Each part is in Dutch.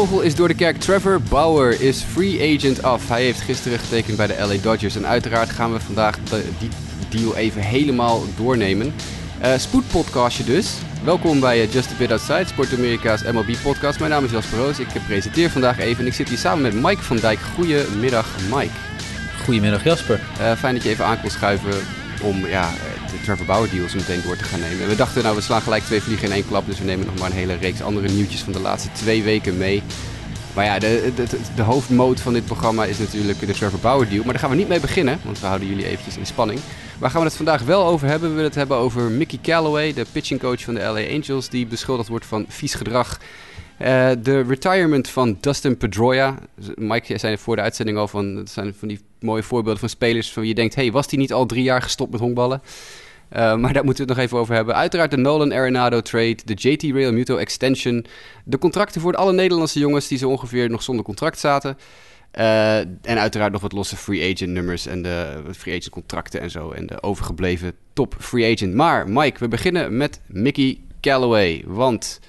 kogel is door de kerk. Trevor Bauer is free agent af. Hij heeft gisteren getekend bij de LA Dodgers. En uiteraard gaan we vandaag die deal even helemaal doornemen. Uh, spoedpodcastje dus. Welkom bij uh, Just a Bit Outside, Sport Amerika's MLB podcast. Mijn naam is Jasper Roos. Ik presenteer vandaag even en ik zit hier samen met Mike van Dijk. Goedemiddag Mike. Goedemiddag Jasper. Uh, fijn dat je even aan kon schuiven om ja, de Trevor Bauer deal zo meteen door te gaan nemen. En we dachten nou we slaan gelijk twee vliegen in één klap. Dus we nemen nog maar een hele reeks andere nieuwtjes van de laatste twee weken mee. Maar ja, de, de, de, hoofdmoot van dit programma is natuurlijk de Trevor Bauer deal. Maar daar gaan we niet mee beginnen, want we houden jullie eventjes in spanning. Waar gaan we het vandaag wel over hebben? We willen het hebben over Mickey Callaway, de pitching coach van de LA Angels, die beschuldigd wordt van vies gedrag. Uh, de retirement van Dustin Pedroia. Mike jij zei voor de uitzending al van, dat zijn van die mooie voorbeelden van spelers van je denkt, hey, was die niet al drie jaar gestopt met honkballen? Uh, maar daar moeten we het nog even over hebben. Uiteraard de Nolan Arenado trade, de JT Real Muto extension, de contracten voor alle Nederlandse jongens die zo ongeveer nog zonder contract zaten. Uh, en uiteraard nog wat losse free agent nummers en de free agent contracten en zo. En de overgebleven top free agent. Maar Mike, we beginnen met Mickey Callaway. Want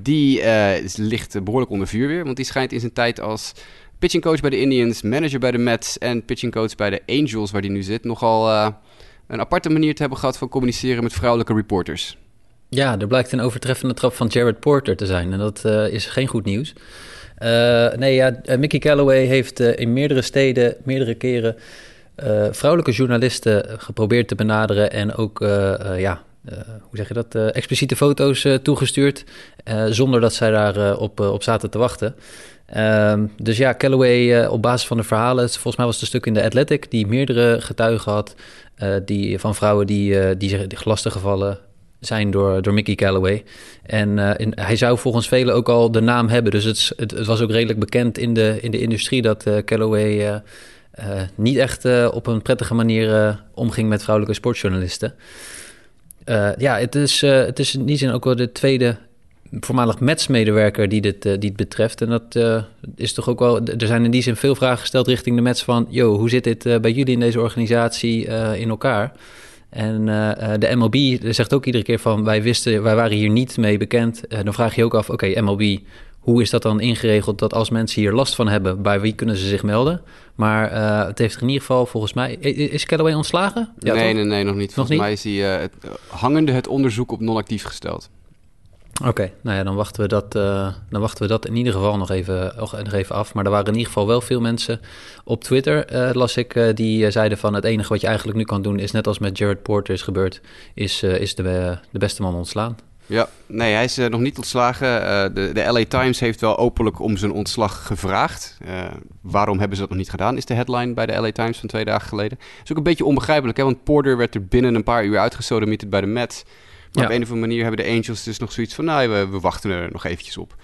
die uh, ligt behoorlijk onder vuur weer. Want die schijnt in zijn tijd als pitching coach bij de Indians, manager bij de Mets en pitching coach bij de Angels, waar hij nu zit, nogal uh, een aparte manier te hebben gehad van communiceren met vrouwelijke reporters. Ja, er blijkt een overtreffende trap van Jared Porter te zijn. En dat uh, is geen goed nieuws. Nee, ja, Mickey Callaway heeft in meerdere steden, meerdere keren vrouwelijke journalisten geprobeerd te benaderen. En ook, ja, hoe zeg je dat, expliciete foto's toegestuurd. zonder dat zij daar op, op zaten te wachten. Um, dus ja, Callaway op basis van de verhalen, volgens mij was het een stuk in de Athletic, die meerdere getuigen had die, van vrouwen die, uh, die zich lastig gevallen zijn door, door Mickey Callaway. En hij zou volgens velen ook al de naam hebben. Dus het, het, het was ook redelijk bekend in de, in de industrie dat Callaway niet echt op een prettige manier omging met vrouwelijke sportjournalisten. Ja, het is, het is in die zin ook wel de tweede voormalig Mets-medewerker die dit, uh, die het betreft. En dat is toch ook wel. Er zijn in die zin veel vragen gesteld richting de Mets van: yo, hoe zit dit bij jullie in deze organisatie in elkaar? En de MLB zegt ook iedere keer van: wij wisten, wij waren hier niet mee bekend. dan vraag je ook af: oké, MLB. Hoe is dat dan ingeregeld dat als mensen hier last van hebben, bij wie kunnen ze zich melden? Maar het heeft in ieder geval volgens mij. Is Callaway ontslagen? Ja, nee, nee, nee, nog niet. Volgens nog mij is hij het, hangende het onderzoek op non-actief gesteld. Oké, nou ja, dan wachten, we dat, uh, dan wachten we dat in ieder geval nog even, nog even af. Maar er waren in ieder geval wel veel mensen op Twitter, uh, las ik, uh, die zeiden van het enige wat je eigenlijk nu kan doen is net als met Jared Porter is gebeurd, is, is de, de beste man ontslaan. Ja, nee, hij is nog niet ontslagen. de, de LA Times heeft wel openlijk om zijn ontslag gevraagd. waarom hebben ze dat nog niet gedaan, is de headline bij de LA Times van twee dagen geleden. Dat is ook een beetje onbegrijpelijk, hè? want Porter werd er binnen een paar uur uitgesodemieterd bij de Mets. Maar op een of andere manier hebben de Angels dus nog zoiets van... nou, we, we wachten er nog eventjes op.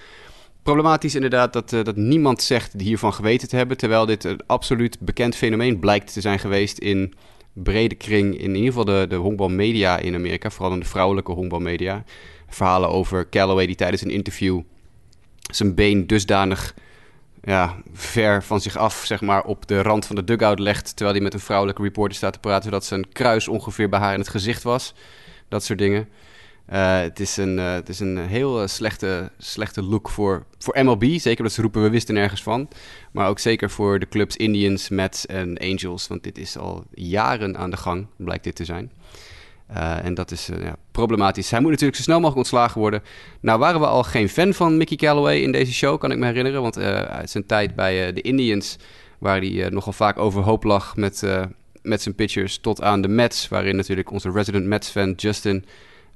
Problematisch inderdaad dat, dat niemand zegt hiervan geweten te hebben... terwijl dit een absoluut bekend fenomeen blijkt te zijn geweest... in brede kring, in ieder geval de, de honkbalmedia in Amerika... vooral in de vrouwelijke honkbalmedia. Verhalen over Callaway die tijdens een interview... zijn been dusdanig ja, ver van zich af, zeg maar, op de rand van de dugout legt... terwijl hij met een vrouwelijke reporter staat te praten... zodat zijn kruis ongeveer bij haar in het gezicht was dat soort dingen. Uh, het, is een, het is een heel uh, slechte, slechte look voor, voor MLB. Zeker dat ze roepen, we wisten nergens van. Maar ook zeker voor de clubs Indians, Mets en Angels. Want dit is al jaren aan de gang, blijkt dit te zijn. en dat is ja, problematisch. Hij moet natuurlijk zo snel mogelijk ontslagen worden. Nou waren we al geen fan van Mickey Callaway in deze show, kan ik me herinneren. Want uit zijn tijd bij de Indians, waar hij nogal vaak overhoop lag met met zijn pitchers tot aan de Mets, waarin natuurlijk onze resident Mets-fan Justin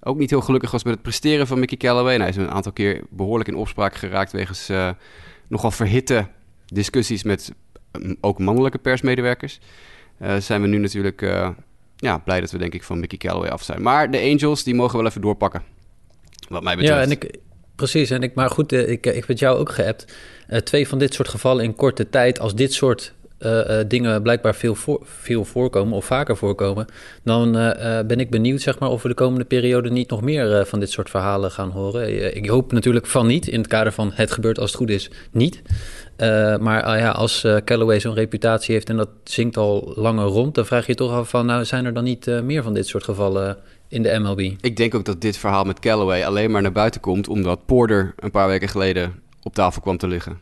ook niet heel gelukkig was met het presteren van Mickey Callaway. En hij is een aantal keer behoorlijk in opspraak geraakt wegens uh, nogal verhitte discussies met um, ook mannelijke persmedewerkers. Uh, zijn we nu natuurlijk uh, ja, blij dat we denk ik van Mickey Callaway af zijn. Maar de Angels, die mogen wel even doorpakken, wat mij betreft. Ja, en ik, precies. En ik, maar goed, ik, ik heb jou ook geappt. twee van dit soort gevallen in korte tijd, als dit soort uh, dingen blijkbaar veel, voor, veel voorkomen of vaker voorkomen, dan uh, ben ik benieuwd zeg maar, of we de komende periode niet nog meer van dit soort verhalen gaan horen. ik hoop natuurlijk van niet, in het kader van het gebeurt als het goed is, niet. maar ja, als Callaway zo'n reputatie heeft en dat zingt al langer rond, dan vraag je je toch af van, nou zijn er dan niet meer van dit soort gevallen in de MLB? Ik denk ook dat dit verhaal met Callaway alleen maar naar buiten komt omdat Porter een paar weken geleden op tafel kwam te liggen.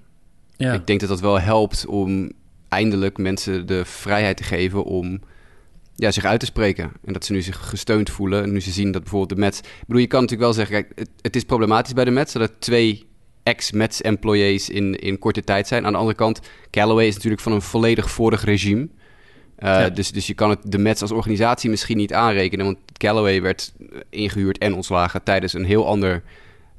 Ja. Ik denk dat dat wel helpt om eindelijk mensen de vrijheid te geven om ja, zich uit te spreken. En dat ze nu zich gesteund voelen. En nu ze zien dat bijvoorbeeld de Mets... Ik bedoel, je kan natuurlijk wel zeggen... Kijk, het, het is problematisch bij de Mets dat er twee ex-Mets-employees in, in korte tijd zijn. Aan de andere kant, Callaway is natuurlijk van een volledig vorig regime. Uh, ja. dus, dus je kan het de Mets als organisatie misschien niet aanrekenen. Want Callaway werd ingehuurd en ontslagen tijdens een heel ander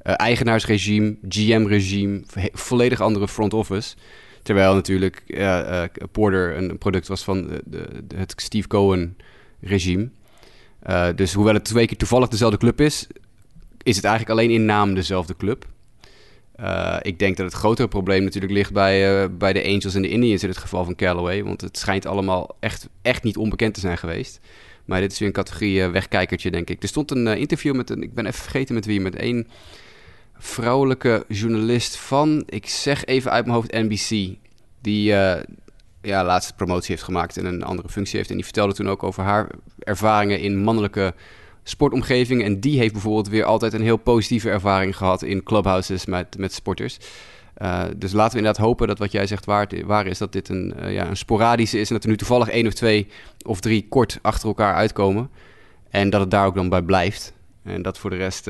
uh, eigenaarsregime, GM-regime, volledig andere front office. Terwijl natuurlijk uh, Porter een product was van de, de, het Steve Cohen-regime. dus hoewel het twee keer toevallig dezelfde club is, is het eigenlijk alleen in naam dezelfde club. Uh, ik denk dat het grotere probleem natuurlijk ligt bij, bij de Angels en de Indians in het geval van Callaway. Want het schijnt allemaal echt, echt niet onbekend te zijn geweest. Maar dit is weer een categorie uh, wegkijkertje, denk ik. Er stond een interview met een, ik ben even vergeten met wie, met één vrouwelijke journalist van, ik zeg even uit mijn hoofd, NBC. Die ja, laatste promotie heeft gemaakt en een andere functie heeft. En die vertelde toen ook over haar ervaringen in mannelijke sportomgeving. En die heeft bijvoorbeeld weer altijd een heel positieve ervaring gehad in clubhouses met, met sporters. Uh, dus laten we inderdaad hopen dat wat jij zegt waar, is, dat dit een, uh, ja, een sporadische is. En dat er nu toevallig één of twee of drie kort achter elkaar uitkomen. En dat het daar ook dan bij blijft. En dat voor de rest,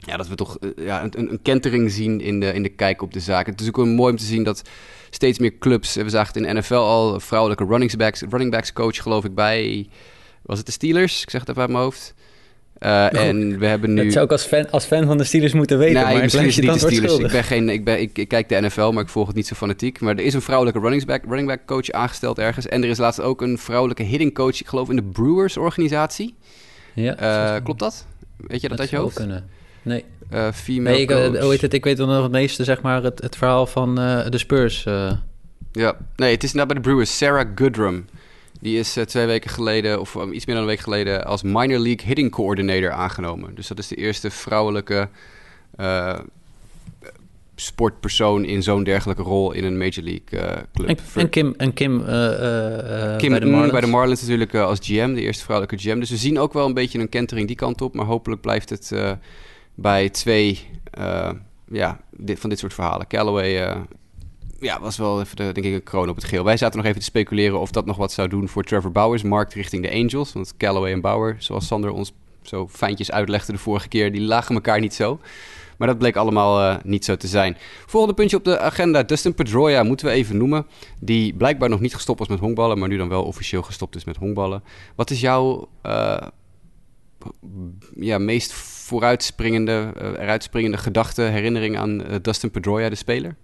ja, dat we toch ja, een, een kentering zien in de, in de kijk op de zaken. Het is ook wel mooi om te zien dat steeds meer clubs, we zagen het in de NFL al, vrouwelijke running backs, running backs coach geloof ik bij was het de Steelers? Ik zeg het even uit mijn hoofd. Uh, en we hebben nu... Dat zou ik als fan, als fan van de Steelers moeten weten. Nee, maar misschien is het niet de Steelers. Ik, ben geen, ik, ben, ik, ik, kijk de NFL, maar ik volg het niet zo fanatiek. Maar er is een vrouwelijke running back, running back coach aangesteld ergens. En er is laatst ook een vrouwelijke hitting coach, ik geloof in de Brewers organisatie. Ja, uh, klopt dat? Weet je dat, dat uit je hoofd? kunnen. Nee. Uh, female nee, ik, hoe heet het, ik weet nog het meeste, zeg maar, het, het verhaal van de Spurs. Ja, nee, het is nou bij de Brewers. Sarah Goodrum. Die is twee weken geleden, of um, iets meer dan een week geleden, als minor league hitting coordinator aangenomen. Dus dat is de eerste vrouwelijke sportpersoon in zo'n dergelijke rol in een major league uh, club. En, en Kim, en Kim, Kim bij, de Marlins. bij de Marlins natuurlijk als GM, de eerste vrouwelijke GM. Dus we zien ook wel een beetje een kentering die kant op, maar hopelijk blijft het bij twee ja, dit, van dit soort verhalen. Callaway ja, was wel even, de, denk ik, een kroon op het geel. Wij zaten nog even te speculeren of dat nog wat zou doen voor Trevor Bowers. Markt richting de Angels. Want Callaway en Bauer, zoals Sander ons zo fijntjes uitlegde de vorige keer, die lagen elkaar niet zo. Maar dat bleek allemaal uh, niet zo te zijn. Volgende puntje op de agenda. Dustin Pedroia moeten we even noemen. Die blijkbaar nog niet gestopt was met honkballen, maar nu dan wel officieel gestopt is met honkballen. Wat is jouw ja, meest vooruitspringende, uh, eruitspringende gedachte, herinnering aan Dustin Pedroia, de speler?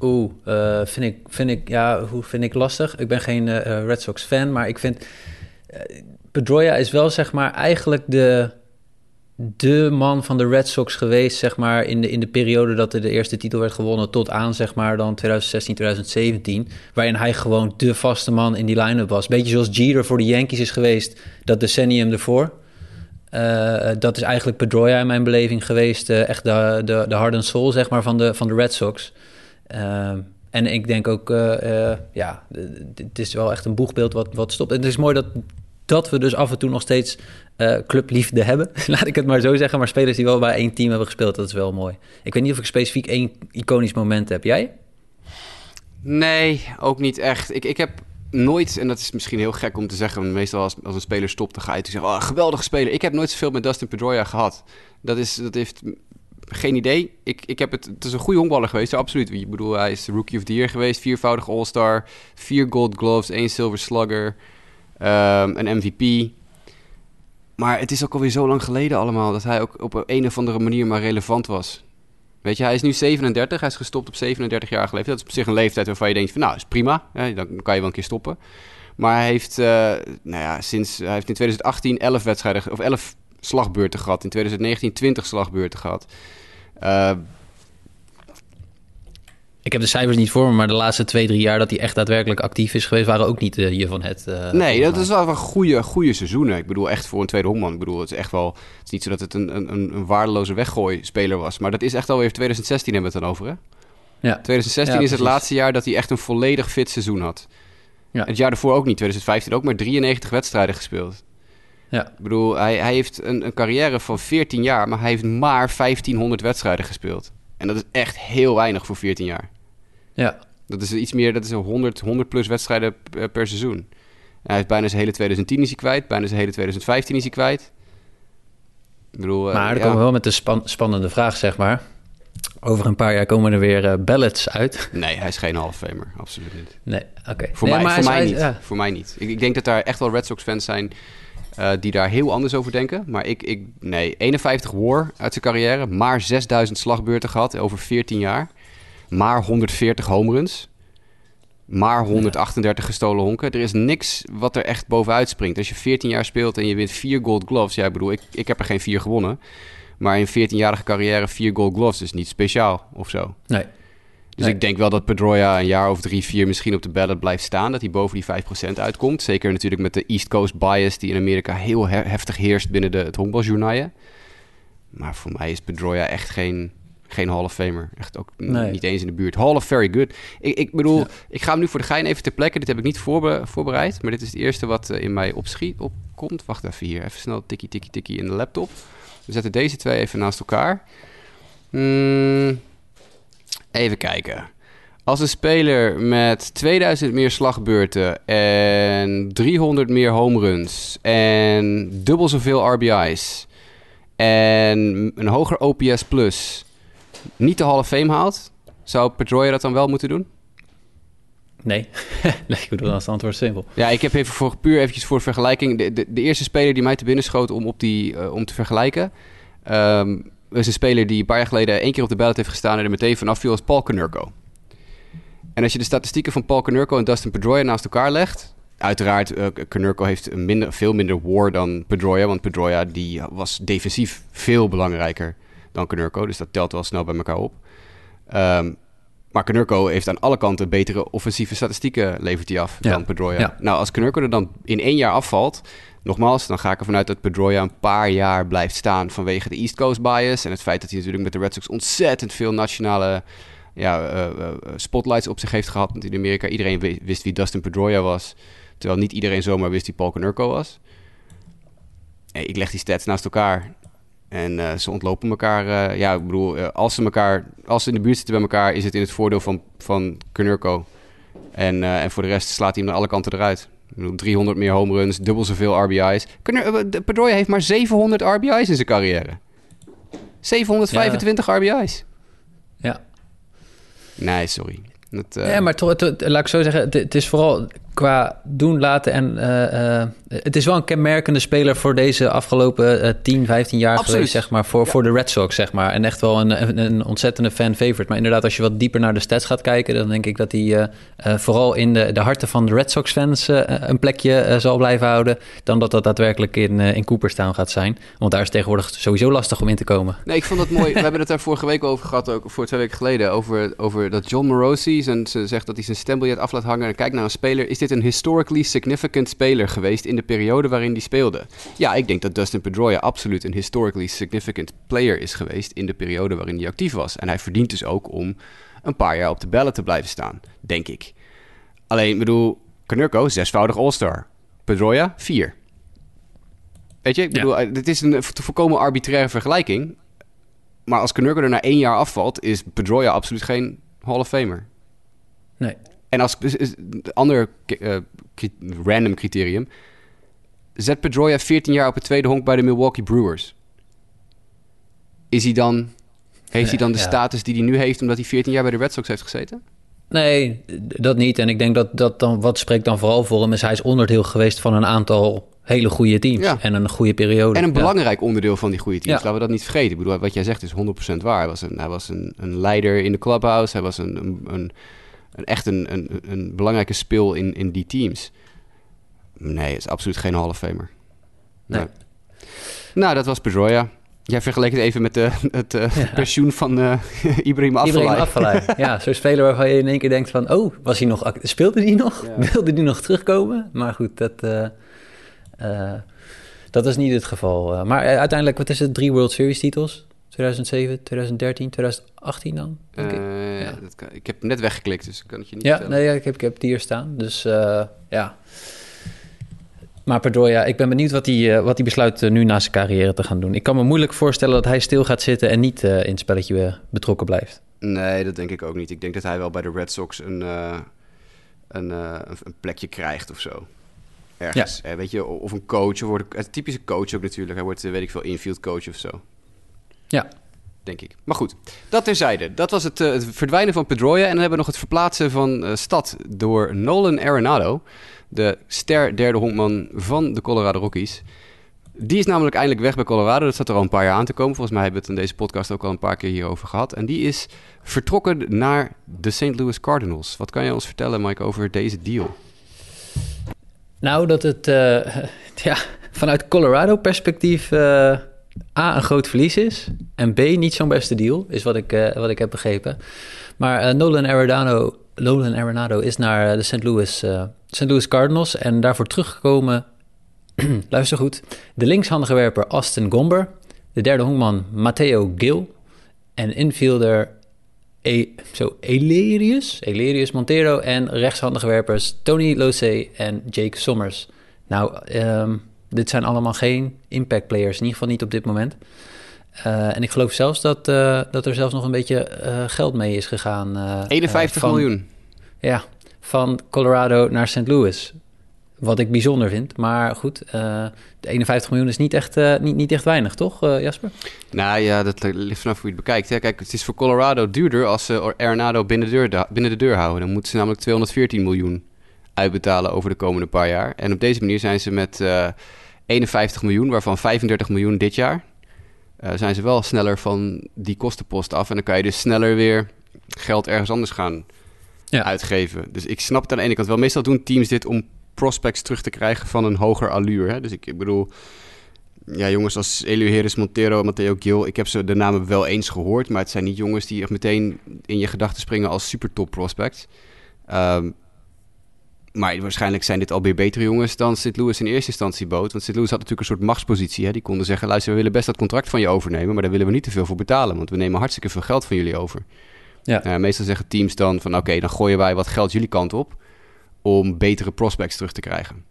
Oeh, uh, vind, ik, vind, ik, ja, hoe vind ik lastig. Ik ben geen Red Sox fan, maar ik vind... Pedroia is wel, zeg maar, eigenlijk de, de man van de Red Sox geweest, zeg maar... In de, in de periode dat er de eerste titel werd gewonnen... tot aan, zeg maar, dan 2016, 2017... waarin hij gewoon de vaste man in die line-up was. Beetje zoals Jeter voor de Yankees is geweest... dat decennium ervoor... Uh, dat is eigenlijk Pedroia in mijn beleving geweest. Uh, echt de, de, de hard soul, zeg maar, van de, van de Red Sox. En ik denk ook, ja, het is wel echt een boegbeeld wat, wat stopt. En het is mooi dat, dat we dus af en toe nog steeds clubliefde hebben. Laat ik het maar zo zeggen. Maar spelers die wel bij één team hebben gespeeld, dat is wel mooi. Ik weet niet of ik specifiek één iconisch moment heb. Jij? Nee, ook niet echt. Ik, ik heb nooit, en dat is misschien heel gek om te zeggen, meestal als, als een speler stopt, dan ga je zeggen, oh, geweldige speler. Ik heb nooit zoveel met Dustin Pedroia gehad. Dat, is, dat heeft geen idee. Ik, ik heb het, het is een goede honkballer geweest, absoluut. Ik bedoel, hij is Rookie of the Year geweest, viervoudig All-Star, vier Gold Gloves, één Silver Slugger, um, een MVP. Maar het is ook alweer zo lang geleden allemaal dat hij ook op een of andere manier maar relevant was. Weet je, hij is nu 37, hij is gestopt op 37 jaar leeftijd. Dat is op zich een leeftijd waarvan je denkt van, nou, is prima, dan kan je wel een keer stoppen. Maar hij heeft, uh, nou ja, sinds, hij heeft in 2018 11 wedstrijden, of 11 slagbeurten gehad. In 2019 20 slagbeurten gehad. Uh, ik heb de cijfers niet voor me, maar de laatste twee, drie jaar dat hij echt daadwerkelijk actief is geweest, waren ook niet uh, hier van het. Uh, nee, dat is wel een goede, goede seizoenen. Ik bedoel, echt voor een tweede honkman. Ik bedoel, het is echt wel. Het is niet zo dat het een, een, een waardeloze weggooi-speler was. Maar dat is echt alweer 2016 hebben we het dan over, hè? Ja. 2016 ja, is het laatste jaar dat hij echt een volledig fit seizoen had. Ja. Het jaar daarvoor ook niet. 2015 ook maar 93 wedstrijden gespeeld. Ja. Ik bedoel, hij, hij heeft een, een carrière van 14 jaar, maar hij heeft maar 1500 wedstrijden gespeeld. En dat is echt heel weinig voor 14 jaar. Ja. Dat is iets meer, dat is 100, 100 plus wedstrijden per seizoen. Hij heeft bijna zijn hele 2010 is hij kwijt, bijna zijn hele 2015 is hij kwijt. Ik bedoel, maar dan ja. komen we wel met de spannende vraag, zeg maar. Over een paar jaar komen er weer uh, ballads uit. Nee, hij is geen Hall of Famer. Absoluut niet. Nee, oké. Voor, mij, voor, mij niet. voor mij niet. Ik, ik, denk dat daar echt wel Red Sox fans zijn uh, die daar heel anders over denken. Maar ik, ik nee, 51 war uit zijn carrière. Maar 6000 slagbeurten gehad over 14 jaar. Maar 140 home runs. Maar 138 gestolen honken. Er is niks wat er echt bovenuit springt. Als je 14 jaar speelt en je wint 4 gold gloves. Ja, ik bedoel, ik, ik heb er geen 4 gewonnen. Maar in 14-jarige carrière 4 gold gloves is niet speciaal of zo. Nee. Dus ik denk wel dat Pedroia een jaar of drie, vier misschien op de ballot blijft staan. Dat hij boven die 5% uitkomt. Zeker natuurlijk met de East Coast bias die in Amerika heel heftig heerst binnen de, het honkbaljournaaien. Maar voor mij is Pedroia echt geen, geen Hall of Famer. Echt ook niet eens in de buurt. Hall of Very Good. Ik, ik bedoel, ik ga hem nu voor de gein even ter plekke. Dit heb ik niet voorbereid. Maar dit is het eerste wat eh, in mij opschiet, opkomt. Wacht even hier. Even snel tikkie, tikkie, tikkie in de laptop. We zetten deze twee even naast elkaar. Hmm, even kijken. Als een speler met 2000 meer slagbeurten en 300 meer home runs en dubbel zoveel RBI's en een hoger OPS plus niet de Hall of Fame haalt, zou Pedroia dat dan wel moeten doen? Nee. nee, ik bedoel, als het antwoord simpel. Ja, ik heb even voor, puur eventjes voor vergelijking... De, de, de eerste speler die mij te binnen schoot om, op die, uh, om te vergelijken... Um, is een speler die een paar jaar geleden één keer op de ballot heeft gestaan... en er meteen vanaf viel als Paul Canurco. En als je de statistieken van Paul Canurco en Dustin Pedroia naast elkaar legt... Uiteraard, uh, Canurco heeft een minder, veel minder war dan Pedroia... want Pedroia die was defensief veel belangrijker dan Canurco. Dus dat telt wel snel bij elkaar op. Um, maar Knurko heeft aan alle kanten betere offensieve statistieken, levert hij af dan Pedroia. Nou, als Knurko er dan in één jaar afvalt, nogmaals, dan ga ik ervan uit dat Pedroia een paar jaar blijft staan vanwege de East Coast bias en het feit dat hij natuurlijk met de Red Sox ontzettend veel nationale ja, uh, uh, spotlights op zich heeft gehad. Want in Amerika iedereen wist wie Dustin Pedroia was, terwijl niet iedereen zomaar wist wie Paul Knurko was. Hey, ik leg die stats naast elkaar. En uh, ze ontlopen elkaar. Uh, ja, ik bedoel, uh, als ze elkaar, als ze in de buurt zitten bij elkaar, is het in het voordeel van, van Knurko. En, en voor de rest slaat hij hem aan alle kanten eruit. Ik bedoel, 300 meer home runs, dubbel zoveel RBI's. Pedroia heeft maar 700 RBI's in zijn carrière. 725 ja. RBI's. Ja. Nee, sorry. Dat, Ja, maar toch, laat ik zo zeggen, het, het is vooral qua doen, laten en... Uh, uh, het is wel een kenmerkende speler voor deze afgelopen uh, 10, 15 jaar Absoluut. geweest, zeg maar. Voor, ja. voor de Red Sox, zeg maar. En echt wel een, een, een ontzettende fan-favorite. Maar inderdaad, als je wat dieper naar de stats gaat kijken... dan denk ik dat hij vooral in de, de harten van de Red Sox-fans... een plekje zal blijven houden... dan dat dat daadwerkelijk in, in Cooperstown gaat zijn. Want daar is tegenwoordig sowieso lastig om in te komen. Nee, ik vond het mooi. We hebben het daar vorige week over gehad, ook voor twee weken geleden... over, over dat John Morosi zijn, ze zegt dat hij zijn stembiljet af laat hangen... en kijkt naar een speler... Is dit een historically significant speler geweest in de periode waarin hij speelde? Ja, ik denk dat Dustin Pedroia absoluut een historically significant player is geweest in de periode waarin hij actief was. En hij verdient dus ook om een paar jaar op de bellen te blijven staan, denk ik. Alleen, ik bedoel, Canurco, zesvoudig All-Star. Pedroia, vier. Weet je, ik bedoel, ja. dit is een volkomen arbitraire vergelijking. Maar als Canurco er na één jaar afvalt, is Pedroia absoluut geen Hall of Famer. Nee. En als ander uh, random criterium. Zet Pedroia 14 jaar op het tweede honk bij de Milwaukee Brewers. Is hij dan. Heeft hij dan de ja. status die hij nu heeft omdat hij 14 jaar bij de Red Sox heeft gezeten? Nee, dat niet. En ik denk dat, dat dan, wat spreekt dan vooral voor hem, is hij is onderdeel geweest van een aantal hele goede teams. Ja. En een goede periode. En een belangrijk ja. onderdeel van die goede teams. Laten we dat niet vergeten. Ik bedoel, wat jij zegt is 100% waar. Hij was een, hij was een, een leider in de clubhouse. Hij was een, een, een een, echt een, een, een belangrijke speel in, in die teams. Nee, het is absoluut geen Hall of Famer. Nee. nee. Nou, dat was Pedroia. Jij vergeleek het even met de, het uh, ja. pensioen van uh, Ibrahim Afellay. Ibrahim Afellay, ja. Zo'n speler waarvan je in één keer denkt van... oh, was hij nog, speelde hij nog? Ja. Wilde hij nog terugkomen? Maar goed, dat, uh, dat is niet het geval. maar uiteindelijk, wat is het? Drie World Series titels? 2007, 2013, 2018 dan? Uh, ja. dat kan, ik heb net weggeklikt, dus kan het je niet Ja, nee, ja, ik, heb, ik heb die hier staan. Dus uh, ja. Maar Pedroia, ik ben benieuwd wat hij, wat hij besluit nu na zijn carrière te gaan doen. Ik kan me moeilijk voorstellen dat hij stil gaat zitten en niet in het spelletje betrokken blijft. Nee, dat denk ik ook niet. Ik denk dat hij wel bij de Red Sox een, een, een plekje krijgt of zo. Ergens. Ja. weet je, of een coach. Of wordt een typische coach ook natuurlijk. Hij wordt, weet ik veel, infield coach of zo. Ja. Denk ik. Maar goed, dat terzijde. Dat was het, het verdwijnen van Pedroia. En dan hebben we nog het verplaatsen van stad door Nolan Arenado de ster derde honkman van de Colorado Rockies. Die is namelijk eindelijk weg bij Colorado. Dat zat er al een paar jaar aan te komen. Volgens mij hebben we het in deze podcast ook al een paar keer hierover gehad. En die is vertrokken naar de St. Louis Cardinals. Wat kan je ons vertellen, Mike, over deze deal? Nou, dat het uh, ja, vanuit Colorado-perspectief uh, A, een groot verlies is. En B, niet zo'n beste deal, is wat ik, uh, wat ik heb begrepen. Maar Nolan Arenado, Nolan Arenado is naar de St. Louis St. Louis Cardinals. En daarvoor teruggekomen, luister goed, de linkshandige werper Austin Gomber. De derde honkman Matteo Gil. En infielder e zo, Elerius, Elerius Montero. En rechtshandige werpers Tony Losey en Jake Sommers. Nou, um, dit zijn allemaal geen impact players. In ieder geval niet op dit moment. Uh, en ik geloof zelfs dat, uh, dat er zelfs nog een beetje uh, geld mee is gegaan. 51 van, miljoen. Ja, van Colorado naar St. Louis. Wat ik bijzonder vind. Maar goed, de 51 miljoen is niet echt, niet, niet echt weinig, toch, Jasper? Nou ja, dat ligt vanaf hoe je het bekijkt. Hè. Kijk, het is voor Colorado duurder als ze Arenado binnen de, deur, binnen de deur houden. Dan moeten ze namelijk 214 miljoen uitbetalen over de komende paar jaar. En op deze manier zijn ze met 51 miljoen, waarvan 35 miljoen dit jaar... zijn ze wel sneller van die kostenpost af. En dan kan je dus sneller weer geld ergens anders gaan ja. uitgeven. Dus ik snap het aan de ene kant wel. Meestal doen teams dit om prospects terug te krijgen van een hoger allure. Hè? Dus ik, ik bedoel, ja, jongens als Eleuheris Montero, Matteo Gil, ik heb ze de namen wel eens gehoord, maar het zijn niet jongens die echt meteen in je gedachten springen als super top prospects. Um, maar waarschijnlijk zijn dit alweer betere jongens dan St. Louis in eerste instantie bood. Want St. Louis had natuurlijk een soort machtspositie. Hè? Die konden zeggen, luister, we willen best dat contract van je overnemen, maar daar willen we niet te veel voor betalen, want we nemen hartstikke veel geld van jullie over. Ja. Uh, meestal zeggen teams dan van oké, dan gooien wij wat geld jullie kant op om betere prospects terug te krijgen.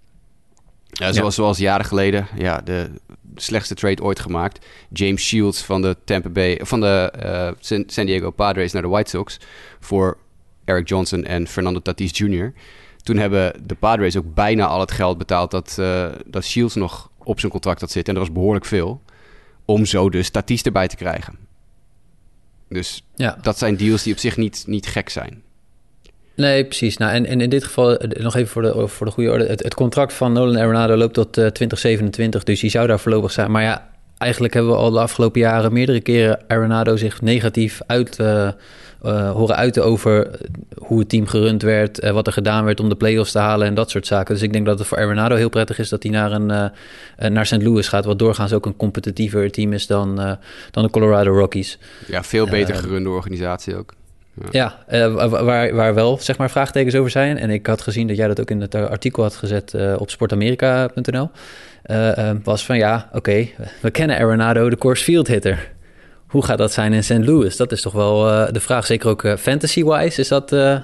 Uh, zoals, ja. zoals jaren geleden, ja, de slechtste trade ooit gemaakt. James Shields van de Tampa Bay, van de uh, San Diego Padres naar de White Sox voor Eric Johnson en Fernando Tatis Jr. Toen hebben de Padres ook bijna al het geld betaald dat, uh, dat Shields nog op zijn contract had zitten. En dat was behoorlijk veel. Om zo dus Tatis erbij te krijgen. Dus ja. dat zijn deals die op zich niet, niet gek zijn. Nee, precies. Nou, en, en in dit geval, eh, nog even voor de, voor de goede orde. Het, het contract van Nolan Arenado loopt tot uh, eh, 2027, dus die zou daar voorlopig zijn. Maar ja, eigenlijk hebben we al de afgelopen jaren meerdere keren Arenado zich negatief uit uh, uh, horen uiten over hoe het team gerund werd, uh, wat er gedaan werd om de play-offs te halen en dat soort zaken. Dus ik denk dat het voor Arenado heel prettig is dat hij naar, een, naar St. Louis gaat, wat doorgaans ook een competitiever team is dan, dan de Colorado Rockies. Ja, veel beter gerunde organisatie ook. Ja, ja waar, waar wel zeg maar vraagtekens over zijn. En ik had gezien dat jij dat ook in het artikel had gezet op sportamerika.nl. was van ja, oké, okay, we kennen Arenado, de course field hitter hoe gaat dat zijn in St. Louis? Dat is toch wel uh, de vraag. Zeker ook uh, fantasy-wise is dat, uh,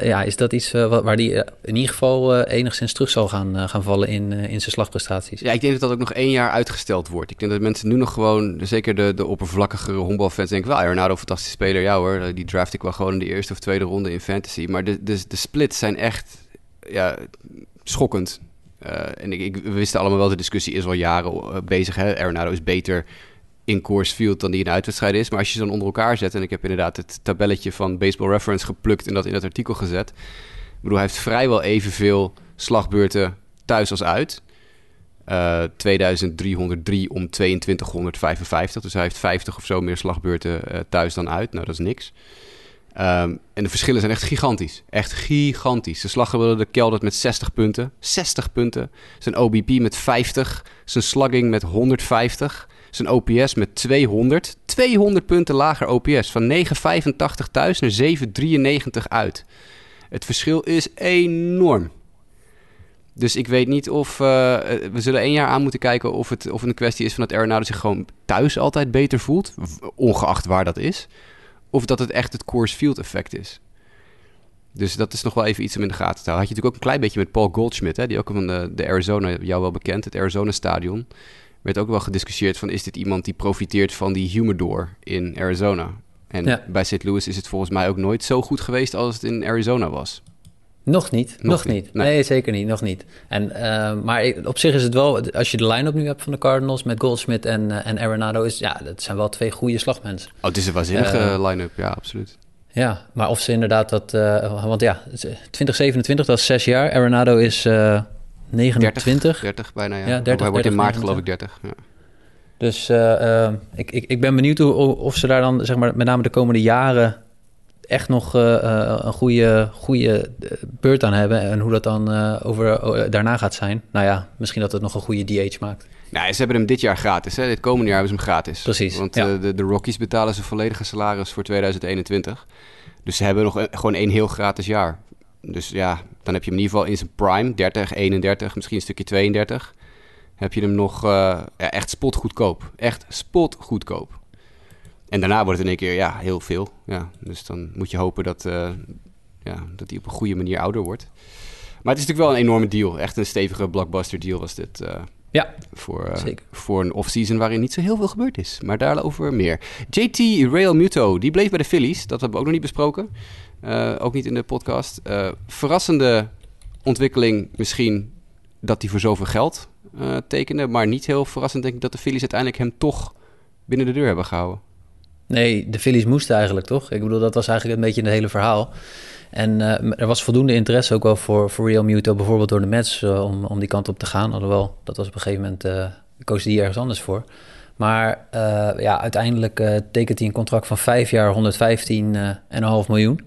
ja, is dat iets waar die in ieder geval enigszins terug zal gaan, gaan vallen in, in zijn slagprestaties. Ja, ik denk dat dat ook nog één jaar uitgesteld wordt. Ik denk dat mensen nu nog gewoon, zeker de, de oppervlakkigere honkbalfans, denken wel, Ronaldo, fantastische speler. Ja hoor, die draft ik wel gewoon in de eerste of tweede ronde in fantasy. Maar de, de, de splits zijn echt ja, schokkend. en ik, ik, we wisten allemaal wel, de discussie is al jaren bezig. Hè? Is beter in course field dan die in uitwedstrijd is. Maar als je ze dan onder elkaar zet, en ik heb inderdaad het tabelletje van Baseball Reference geplukt en dat in het artikel gezet. Ik bedoel, hij heeft vrijwel evenveel slagbeurten thuis als uit. Uh, eh, 2303 om 2255. Dus hij heeft 50 of zo meer slagbeurten uh, thuis dan uit. Nou, dat is niks. Um, en de verschillen zijn echt gigantisch. Echt gigantisch. De slaggemiddelde keldert met 60 punten. 60 punten. Zijn OBP met 50. Zijn slugging met 150 zijn OPS met 200. 200 punten lager OPS. Van 9,85 thuis naar 7,93 uit. Het verschil is enorm. Dus ik weet niet of... Uh, we zullen één jaar aan moeten kijken of het, of een kwestie is van dat Arenado zich gewoon thuis altijd beter voelt. Ongeacht waar dat is. Of dat het echt het course field effect is. Dus dat is nog wel even iets om in de gaten te houden. Had je natuurlijk ook een klein beetje met Paul Goldschmidt, hè, die ook van de, de Arizona, jou wel bekend, het Arizona Stadion. Werd ook wel gediscussieerd van is dit iemand die profiteert van die humidor in Arizona? En bij St. Louis is het volgens mij ook nooit zo goed geweest als het in Arizona was. Nog niet, nog, niet. Nee. zeker niet, nog niet. En, uh, maar op zich is het wel, als je de line-up nu hebt van de Cardinals met Goldschmidt en, uh, en Arenado, is, ja, dat zijn wel twee goede slagmensen. Oh, het is een waanzinnige uh, line-up, ja, absoluut. Ja, maar of ze inderdaad dat, want ja, 2027, dat is zes jaar. Arenado is 29. 30, 30 bijna, ja. ja 30, hij wordt in maart geloof ik 30, ja. Dus ik, ik, ik ben benieuwd hoe, of ze daar dan, zeg maar, met name de komende jaren echt nog uh, een goede, goede beurt aan hebben. En hoe dat dan uh, over, daarna gaat zijn. Nou ja, misschien dat het nog een goede DH maakt. Nou, ze hebben hem dit jaar gratis. Hè? Dit komende jaar hebben ze hem gratis. Precies. Want de, de Rockies betalen zijn volledige salaris voor 2021. Dus ze hebben nog een, gewoon één heel gratis jaar. Dus ja, dan heb je hem in ieder geval in zijn prime. 30, 31, misschien een stukje 32. Heb je hem nog ja, echt spotgoedkoop. Echt spotgoedkoop. En daarna wordt het in één keer ja, heel veel. Ja, dus dan moet je hopen dat, uh, ja, dat hij op een goede manier ouder wordt. Maar het is natuurlijk wel een enorme deal. Echt een stevige blockbuster deal was dit. Uh, ja, voor, uh, voor een off-season waarin niet zo heel veel gebeurd is. Maar daarover meer. JT Real Muto, die bleef bij de Phillies. Dat hebben we ook nog niet besproken. Ook niet in de podcast. verrassende ontwikkeling misschien dat hij voor zoveel geld tekende. Maar niet heel verrassend denk ik dat de Phillies uiteindelijk hem toch binnen de deur hebben gehouden. Nee, de Phillies moesten eigenlijk toch? Ik bedoel, dat was eigenlijk een beetje het hele verhaal. En er was voldoende interesse ook wel voor, voor Real Muto, bijvoorbeeld door de Mets, om, om die kant op te gaan. Alhoewel, dat was op een gegeven moment, uh, koos die ergens anders voor. Maar ja, uiteindelijk tekent hij een contract van vijf jaar, 115,5 miljoen.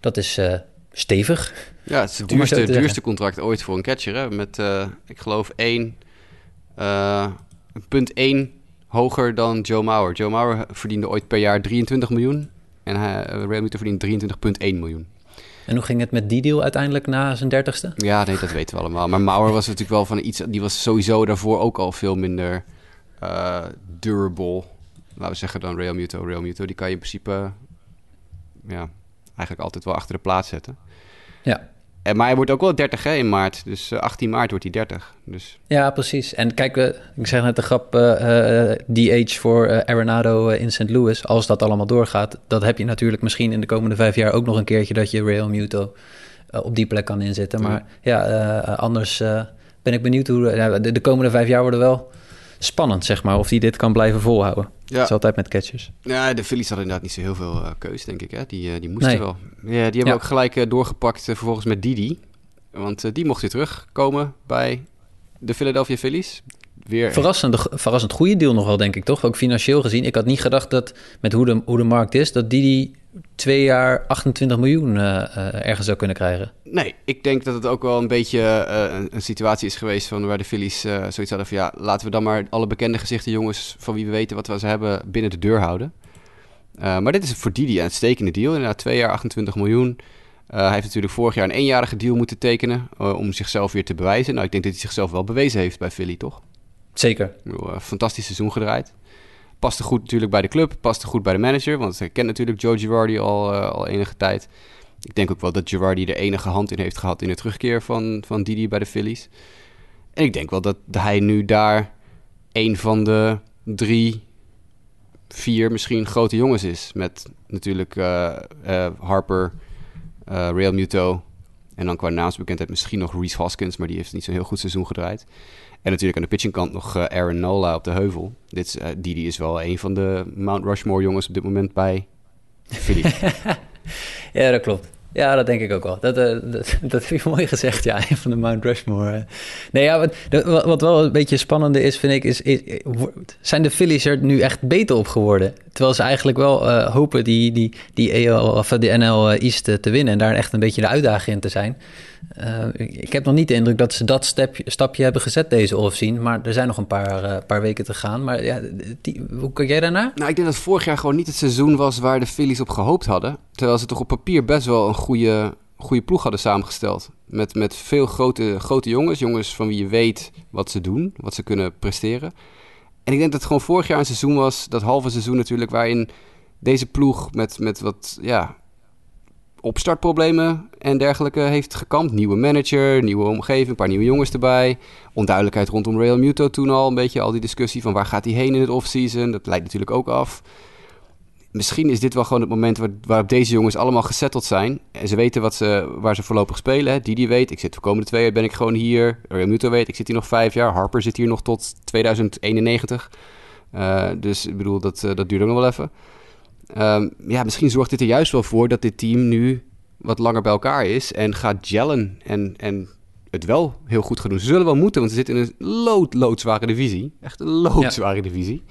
Dat is stevig. Ja, het is het duurste, duurste contract ooit voor een catcher. Hè? Met, ik geloof, 1, punt 1 hoger dan Joe Mauer. Joe Mauer verdiende ooit per jaar 23 miljoen. En hij, eh, Real Muto verdient 23,1 miljoen. En hoe ging het met die deal uiteindelijk na zijn dertigste? Ja, nee, dat weten we allemaal. Maar Mauer was natuurlijk wel van iets... Die was sowieso daarvoor ook al veel minder uh, durable. Laten we zeggen dan Real Muto. Real Muto, die kan je in principe... Ja, eigenlijk altijd wel achter de plaats zetten. Ja. En, maar hij wordt ook wel 30 hè, in maart. Dus 18 eh, maart wordt hij 30. Dus. Ja, precies. En kijk, uh, ik zeg net de grap, uh, uh, DH voor Arenado in St. Louis. Als dat allemaal doorgaat, dat heb je natuurlijk misschien in de komende vijf jaar ook nog een keertje dat je Real Muto op die plek kan inzetten. Maar ja, anders ben ik benieuwd hoe de, de komende vijf jaar worden wel spannend, zeg maar, of hij dit kan blijven volhouden. Ja. Dat is altijd met catchers. Ja, de Phillies hadden inderdaad niet zo heel veel uh, keus, denk ik. Hè? Die, uh, die moesten wel. Ja, die hebben ook gelijk uh, doorgepakt vervolgens met Didi. Want die mocht weer terugkomen bij de Philadelphia Phillies. Weer... Verrassend, verrassend goede deal nog wel, denk ik, toch? Ook financieel gezien. Ik had niet gedacht dat, met hoe de, hoe de markt is, dat Didi twee jaar 28 miljoen uh, uh, ergens zou kunnen krijgen. Nee, ik denk dat het ook wel een beetje uh, een, een, situatie is geweest van waar de Phillies zoiets hadden van ja, laten we dan maar alle bekende gezichten jongens van wie we weten wat we ze hebben binnen de deur houden. maar dit is voor Didi een uitstekende deal. Inderdaad, twee jaar 28 miljoen. hij heeft natuurlijk vorig jaar een eenjarige deal moeten tekenen om zichzelf weer te bewijzen. Nou, ik denk dat hij zichzelf wel bewezen heeft bij Philly, toch? Zeker. fantastisch seizoen gedraaid. Paste goed natuurlijk bij de club, paste goed bij de manager. Want hij kent natuurlijk Joe Girardi al, uh, al enige tijd. Ik denk ook wel dat Girardi de enige hand in heeft gehad in de terugkeer van, van Didi bij de Phillies. En ik denk wel dat hij nu daar een van de drie, vier misschien grote jongens is. Met natuurlijk uh, uh, Harper, Real Muto. En dan qua naamsbekendheid misschien nog Reese Hoskins, maar die heeft niet zo'n heel goed seizoen gedraaid. En natuurlijk aan de pitchingkant nog uh, Aaron Nola op de heuvel. Dit uh, Didi is wel een van de Mount Rushmore jongens op dit moment bij Philly. ja, dat klopt. Ja, dat denk ik ook wel. Dat, uh, dat, dat vind mooi gezegd, ja, van de Mount Rushmore. Nee, ja, wat, wat wel een beetje spannende is, vind ik, is, is, zijn de Phillies er nu echt beter op geworden? Terwijl ze eigenlijk wel uh, hopen die, die, die, AL, of die NL East te winnen en daar echt een beetje de uitdaging in te zijn. Ik heb nog niet de indruk dat ze dat step, stapje hebben gezet deze offseason. Maar er zijn nog een paar, paar weken te gaan. Maar ja, hoe kijk jij daarnaar? Nou, ik denk dat vorig jaar gewoon niet het seizoen was waar de Phillies op gehoopt hadden. Terwijl ze toch op papier best wel een goede, goede ploeg hadden samengesteld. Met, met veel grote, grote jongens. Jongens van wie je weet wat ze doen, wat ze kunnen presteren. En ik denk dat het gewoon vorig jaar een seizoen was, dat halve seizoen natuurlijk, waarin deze ploeg met, met wat ja, opstartproblemen en dergelijke heeft gekampt. Nieuwe manager, nieuwe omgeving, een paar nieuwe jongens erbij. Onduidelijkheid rondom Real Muto toen al. Een beetje al die discussie van waar gaat hij heen in het offseason. Dat leidt natuurlijk ook af. Misschien is dit wel gewoon het moment waar, waarop deze jongens allemaal gesetteld zijn. En ze weten wat ze, waar ze voorlopig spelen. Hè. Didi weet, ik zit de komende twee jaar ben ik gewoon hier. Real Muto weet, ik zit hier nog vijf jaar. Harper zit hier nog tot 2091. Uh, dus ik bedoel, dat, uh, dat duurt ook nog wel even. Um, ja, misschien zorgt dit er juist wel voor dat dit team nu wat langer bij elkaar is en gaat gellen en, en het wel heel goed gaan doen. Ze zullen wel moeten, want ze zitten in een lood, loodzware divisie. Echt een loodzware ja. divisie.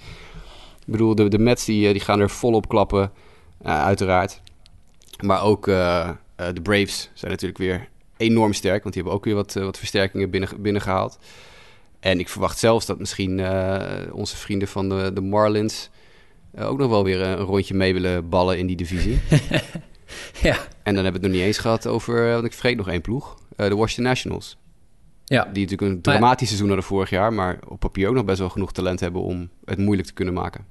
Ik bedoel, de, de Mets die, die gaan er volop klappen, uh, uiteraard. Maar ook uh, de Braves zijn natuurlijk weer enorm sterk, want die hebben ook weer wat, wat versterkingen binnen, binnengehaald. En ik verwacht zelfs dat misschien onze vrienden van de, de Marlins ook nog wel weer een rondje mee willen ballen in die divisie. ja. En dan hebben we het nog niet eens gehad over, want ik vergeet nog één ploeg, de Washington Nationals. Ja. Die natuurlijk een dramatisch seizoen hadden vorig jaar, maar op papier ook nog best wel genoeg talent hebben om het moeilijk te kunnen maken.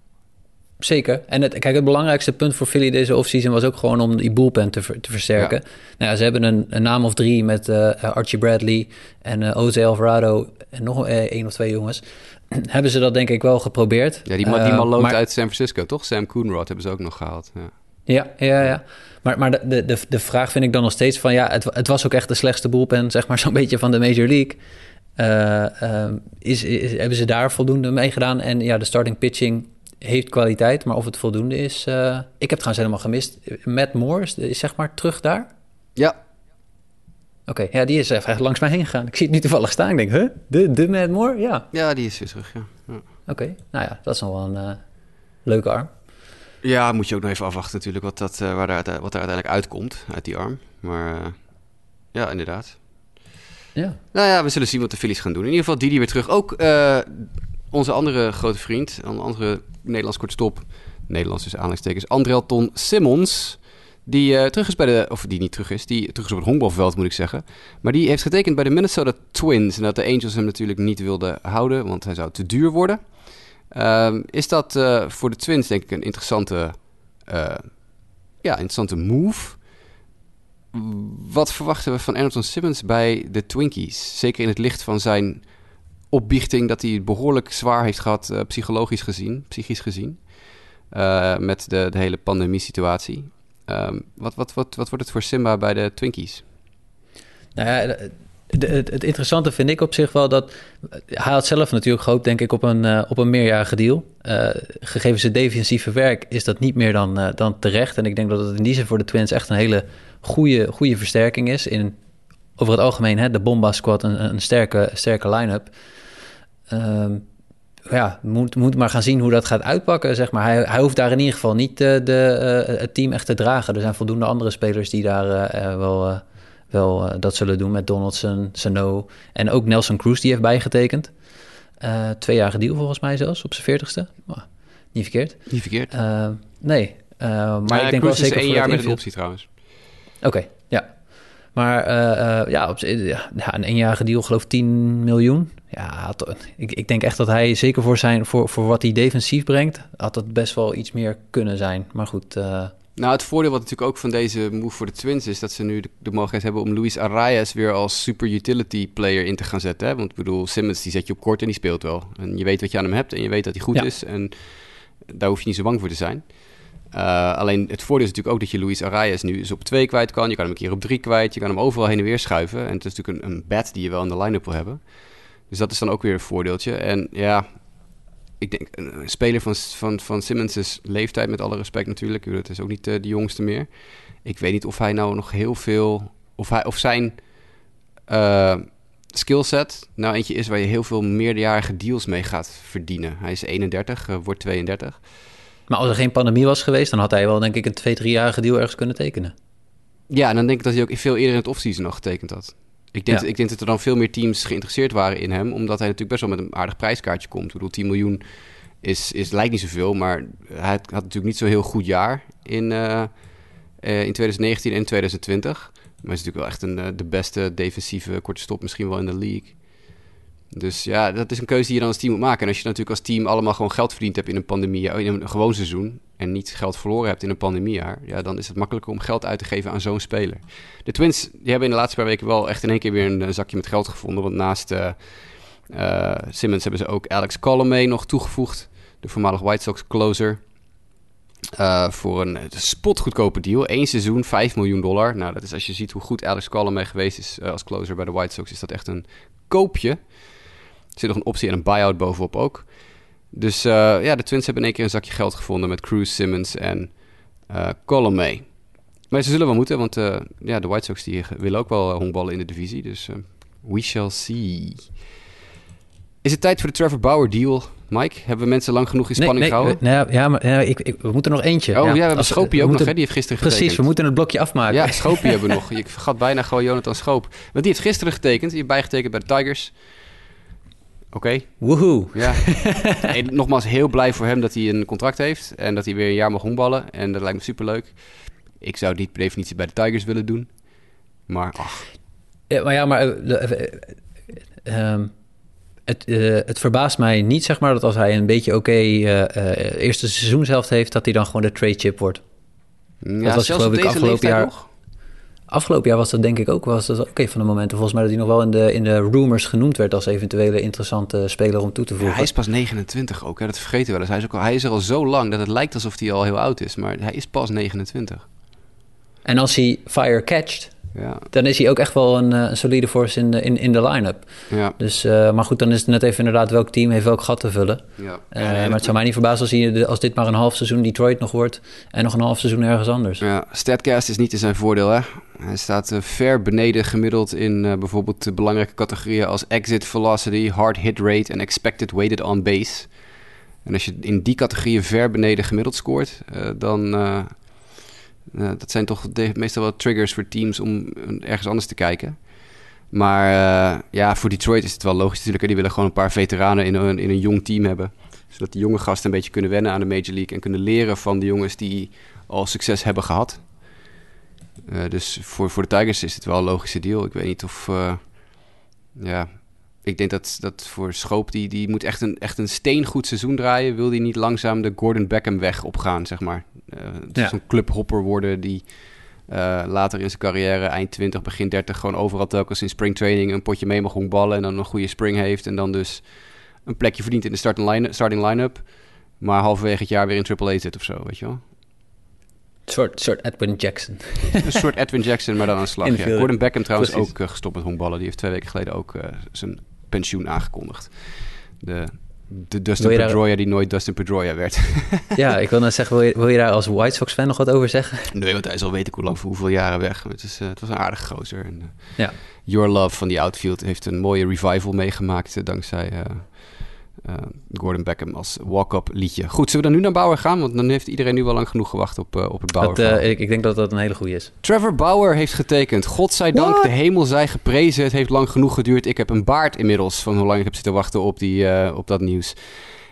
Zeker. En het, kijk, het belangrijkste punt voor Philly deze offseason was ook gewoon om die bullpen te, ver, te versterken. Ja. Nou ja, ze hebben een, een, naam of drie met uh, Archie Bradley en uh, Jose Alvarado en nog uh, één of twee jongens. hebben ze dat denk ik wel geprobeerd. Ja, die, die maloot maar... uit San Francisco, toch? Sam Coonrod hebben ze ook nog gehaald. Ja. Ja, ja, ja. Maar, maar de, de, de vraag vind ik dan nog steeds van... ja, het, het was ook echt de slechtste bullpen, zeg maar, zo'n beetje van de Major League. Uh, uh, is, is, hebben ze daar voldoende mee gedaan? En ja, de starting pitching heeft kwaliteit, maar of het voldoende is... Uh, ik heb het trouwens helemaal gemist. Matt Moore is, is zeg maar terug daar? Ja. Oké, okay, ja, die is even langs mij heen gegaan. Ik zie het nu toevallig staan. Ik denk, huh? De, de Matt Moore? Ja. Ja, die is weer terug, ja. ja. Oké, okay. nou ja, dat is nog wel een leuke arm. Ja, moet je ook nog even afwachten natuurlijk wat, dat, uh, waar daar, wat er uiteindelijk uitkomt uit die arm. Maar ja, inderdaad. Ja. Nou ja, we zullen zien wat de Phillies gaan doen. In ieder geval Didi weer terug. Ook onze andere grote vriend, een andere Nederlands kortstop, Nederlands dus aanleidingstekens, Andrelton Simmons. Die terug is bij de, of die niet terug is, die terug is op het honkbalveld moet ik zeggen. Maar die heeft getekend bij de Minnesota Twins. En dat de Angels hem natuurlijk niet wilden houden, want hij zou te duur worden. Um, is dat uh, voor de Twins denk ik een interessante, uh, ja, interessante move. Wat verwachten we van Anderson Simmons bij de Twinkies? Zeker in het licht van zijn opbiechting dat hij behoorlijk zwaar heeft gehad, uh, psychologisch gezien, psychisch gezien. met de, de hele pandemie-situatie. Um, wat, wat, wat, wat wordt het voor Simba bij de Twinkies? Nou ja, het, interessante vind ik op zich wel dat... Hij had zelf natuurlijk gehoopt, denk ik, op een, op een meerjarige deal. Gegeven zijn defensieve werk is dat niet meer dan, dan terecht. En ik denk dat het in die zin voor de Twins echt een hele goede, goede versterking is. In, over het algemeen, hè, de Bomba Squad, een, een sterke, sterke line-up. Um, ja, moet, moet maar gaan zien hoe dat gaat uitpakken. Zeg maar. hij, hij hoeft daar in ieder geval niet de, de, het team echt te dragen. Er zijn voldoende andere spelers die daar wel wel uh, dat zullen doen met Donaldson, Sano en ook Nelson Cruz die heeft bijgetekend. Twee jaar deal volgens mij zelfs op zijn veertigste. Oh, niet verkeerd. Niet verkeerd. Uh, nee, maar, maar ik denk Cruz wel zeker is één jaar met een optie trouwens. Oké, okay. Maar ja, op, ja, een eenjarige deal geloof 10 miljoen. Ja, ik, ik denk echt dat hij zeker voor, zijn, voor, voor wat hij defensief brengt... had dat best wel iets meer kunnen zijn. Maar goed... Nou, het voordeel wat natuurlijk ook van deze move voor de Twins is dat ze nu de, de mogelijkheid hebben om Luis Arias weer als super utility player in te gaan zetten. Hè? Want ik bedoel, Simmons die zet je op kort en die speelt wel. En je weet wat je aan hem hebt en je weet dat hij goed ja. is. En daar hoef je niet zo bang voor te zijn. Uh, alleen het voordeel is natuurlijk ook dat je Luis Arias nu eens op twee kwijt kan. Je kan hem een keer op drie kwijt. Je kan hem overal heen en weer schuiven. En het is natuurlijk een, een bat die je wel in de line-up wil hebben. Dus dat is dan ook weer een voordeeltje. En ja, ik denk, een speler van, van, van Simmons' leeftijd, met alle respect natuurlijk. Het is ook niet uh, de jongste meer. Ik weet niet of hij nou nog heel veel... Of, hij, of zijn uh, skillset nou eentje is waar je heel veel meerderjarige deals mee gaat verdienen. Hij is 31, uh, wordt 32. Maar als er geen pandemie was geweest, dan had hij wel denk ik een twee, driejarige deal ergens kunnen tekenen. Ja, en dan denk ik dat hij ook veel eerder in het offseason nog getekend had. Ik denk, ja. ik denk dat er dan veel meer teams geïnteresseerd waren in hem, omdat hij natuurlijk best wel met een aardig prijskaartje komt. Ik bedoel, 10 miljoen is, is, lijkt niet zoveel, maar hij had natuurlijk niet zo'n heel goed jaar in, uh, uh, in 2019 en 2020. Maar hij is natuurlijk wel echt een, uh, de beste defensieve korte stop misschien wel in de league. Dus ja, dat is een keuze die je dan als team moet maken. En als je natuurlijk als team allemaal gewoon geld verdiend hebt in een pandemie, in een gewoon seizoen, en niet geld verloren hebt in een pandemiejaar, ja, dan is het makkelijker om geld uit te geven aan zo'n speler. De Twins die hebben in de laatste paar weken wel echt in één keer weer een, zakje met geld gevonden. Want naast uh, Simmons hebben ze ook Alex Colomé nog toegevoegd, de voormalig White Sox closer. Uh, voor een spotgoedkope deal. Eén seizoen, 5 miljoen dollar. Nou, dat is als je ziet hoe goed Alex Colomé geweest is als closer bij de White Sox, is dat echt een koopje. Er zit nog een optie en een buyout bovenop ook. Dus uh, ja, de Twins hebben in één keer een zakje geld gevonden met Cruz, Simmons en uh, Colomé. Maar ze zullen wel moeten, want uh, ja, de White Sox die willen ook wel honkballen in de divisie. Dus we shall see. Is het tijd voor de Trevor Bauer deal, Mike? Hebben we mensen lang genoeg in spanning nee, gehouden? Nee, ja, maar ik, ik, we moeten nog eentje. Oh ja, ja we hebben Schoopie ook nog, hè? Die heeft gisteren precies, getekend. we moeten het blokje afmaken. Ja, Schoopie hebben we nog. Ik vergat bijna gewoon Jonathan Schoop. Want die heeft gisteren getekend. Die heeft bijgetekend bij de Tigers. Oké. Okay. Woehoe. Ja. hey, nogmaals, heel blij voor hem dat hij een contract heeft. En dat hij weer een jaar mag honkballen. En dat lijkt me superleuk. Ik zou het niet per definitie bij de Tigers willen doen. Maar ach. Ja, maar ja, maar... Uh, uh, um, het, uh, het, verbaast mij niet, zeg maar, dat als hij een beetje oké okay, eerste seizoen zelf heeft, dat hij dan gewoon de trade chip wordt. Ja, dat was geloof ik afgelopen jaar. Nog? Afgelopen jaar was dat denk ik ook was dat ook een van de momenten. Volgens mij dat hij nog wel in de, in de rumors genoemd werd als eventuele interessante speler om toe te voegen. Ja, hij is pas 29 ook, hè? dat vergeten we wel eens. Hij is, ook al, hij is er al zo lang dat het lijkt alsof hij al heel oud is, maar hij is pas 29. En als hij fire catcht, ja. dan is hij ook echt wel een, een solide force in de, in, in de line-up. Ja. Dus, uh, maar goed, dan is het net even inderdaad welk team heeft welk gat te vullen. Ja. Uh, maar het zou mij niet verbazen als, hij, als dit maar een half seizoen Detroit nog wordt en nog een half seizoen ergens anders. Ja, Statcast is niet in zijn voordeel, hè? Hij staat ver beneden gemiddeld in bijvoorbeeld de belangrijke categorieën als exit velocity, hard hit rate en expected weighted on base. En als je in die categorieën ver beneden gemiddeld scoort, dan uh, dat zijn toch de, meestal wel triggers voor teams om ergens anders te kijken. Maar uh, ja, voor Detroit is het wel logisch natuurlijk. Die willen gewoon een paar veteranen in een, in een jong team hebben. Zodat die jonge gasten een beetje kunnen wennen aan de Major League... en kunnen leren van de jongens die al succes hebben gehad. Uh, dus voor, voor de Tigers is het wel een logische deal. Ik weet niet of... ja, ik denk dat, dat voor Schoop, die, die moet echt een, echt een steengoed seizoen draaien. Wil die niet langzaam de Gordon Beckham weg opgaan, zeg maar. Uh, Ja. Zo'n clubhopper worden die uh, later in zijn carrière, eind 20, begin 30, gewoon overal telkens in springtraining een potje mee mag ballen en dan een goede spring heeft. En dan dus een plekje verdient in de starting line- starting line-up. Maar halverwege het jaar weer in Triple A zit of zo, weet je wel. Een soort, soort Edwin Jackson. Een soort Edwin Jackson, maar dan aan de slag. Ja. Gordon Beckham trouwens Precies. ook uh, gestopt met honkballen. Die heeft twee weken geleden ook uh, zijn pensioen aangekondigd. De, de Dustin daar- Pedroia die nooit Dustin Pedroia werd. ja, ik wil net zeggen, wil je, wil je daar als White Sox fan nog wat over zeggen? nee, want hij is al weet ik hoe lang, voor hoeveel jaren weg. Het, is, uh, het was een aardige gozer. En, uh, Ja. Your Love van die outfield heeft een mooie revival meegemaakt... Uh, dankzij uh, uh, Gordon Beckham als walk-up liedje. Goed, zullen we dan nu naar Bauer gaan? Want dan heeft iedereen nu wel lang genoeg gewacht op, uh, op het Bauer. Dat, uh, ik, ik denk dat dat een hele goede is. Trevor Bauer heeft getekend. Godzijdank, What? de hemel zij geprezen. Het heeft lang genoeg geduurd. Ik heb een baard inmiddels van hoe lang ik heb zitten wachten op, die, uh, op dat nieuws.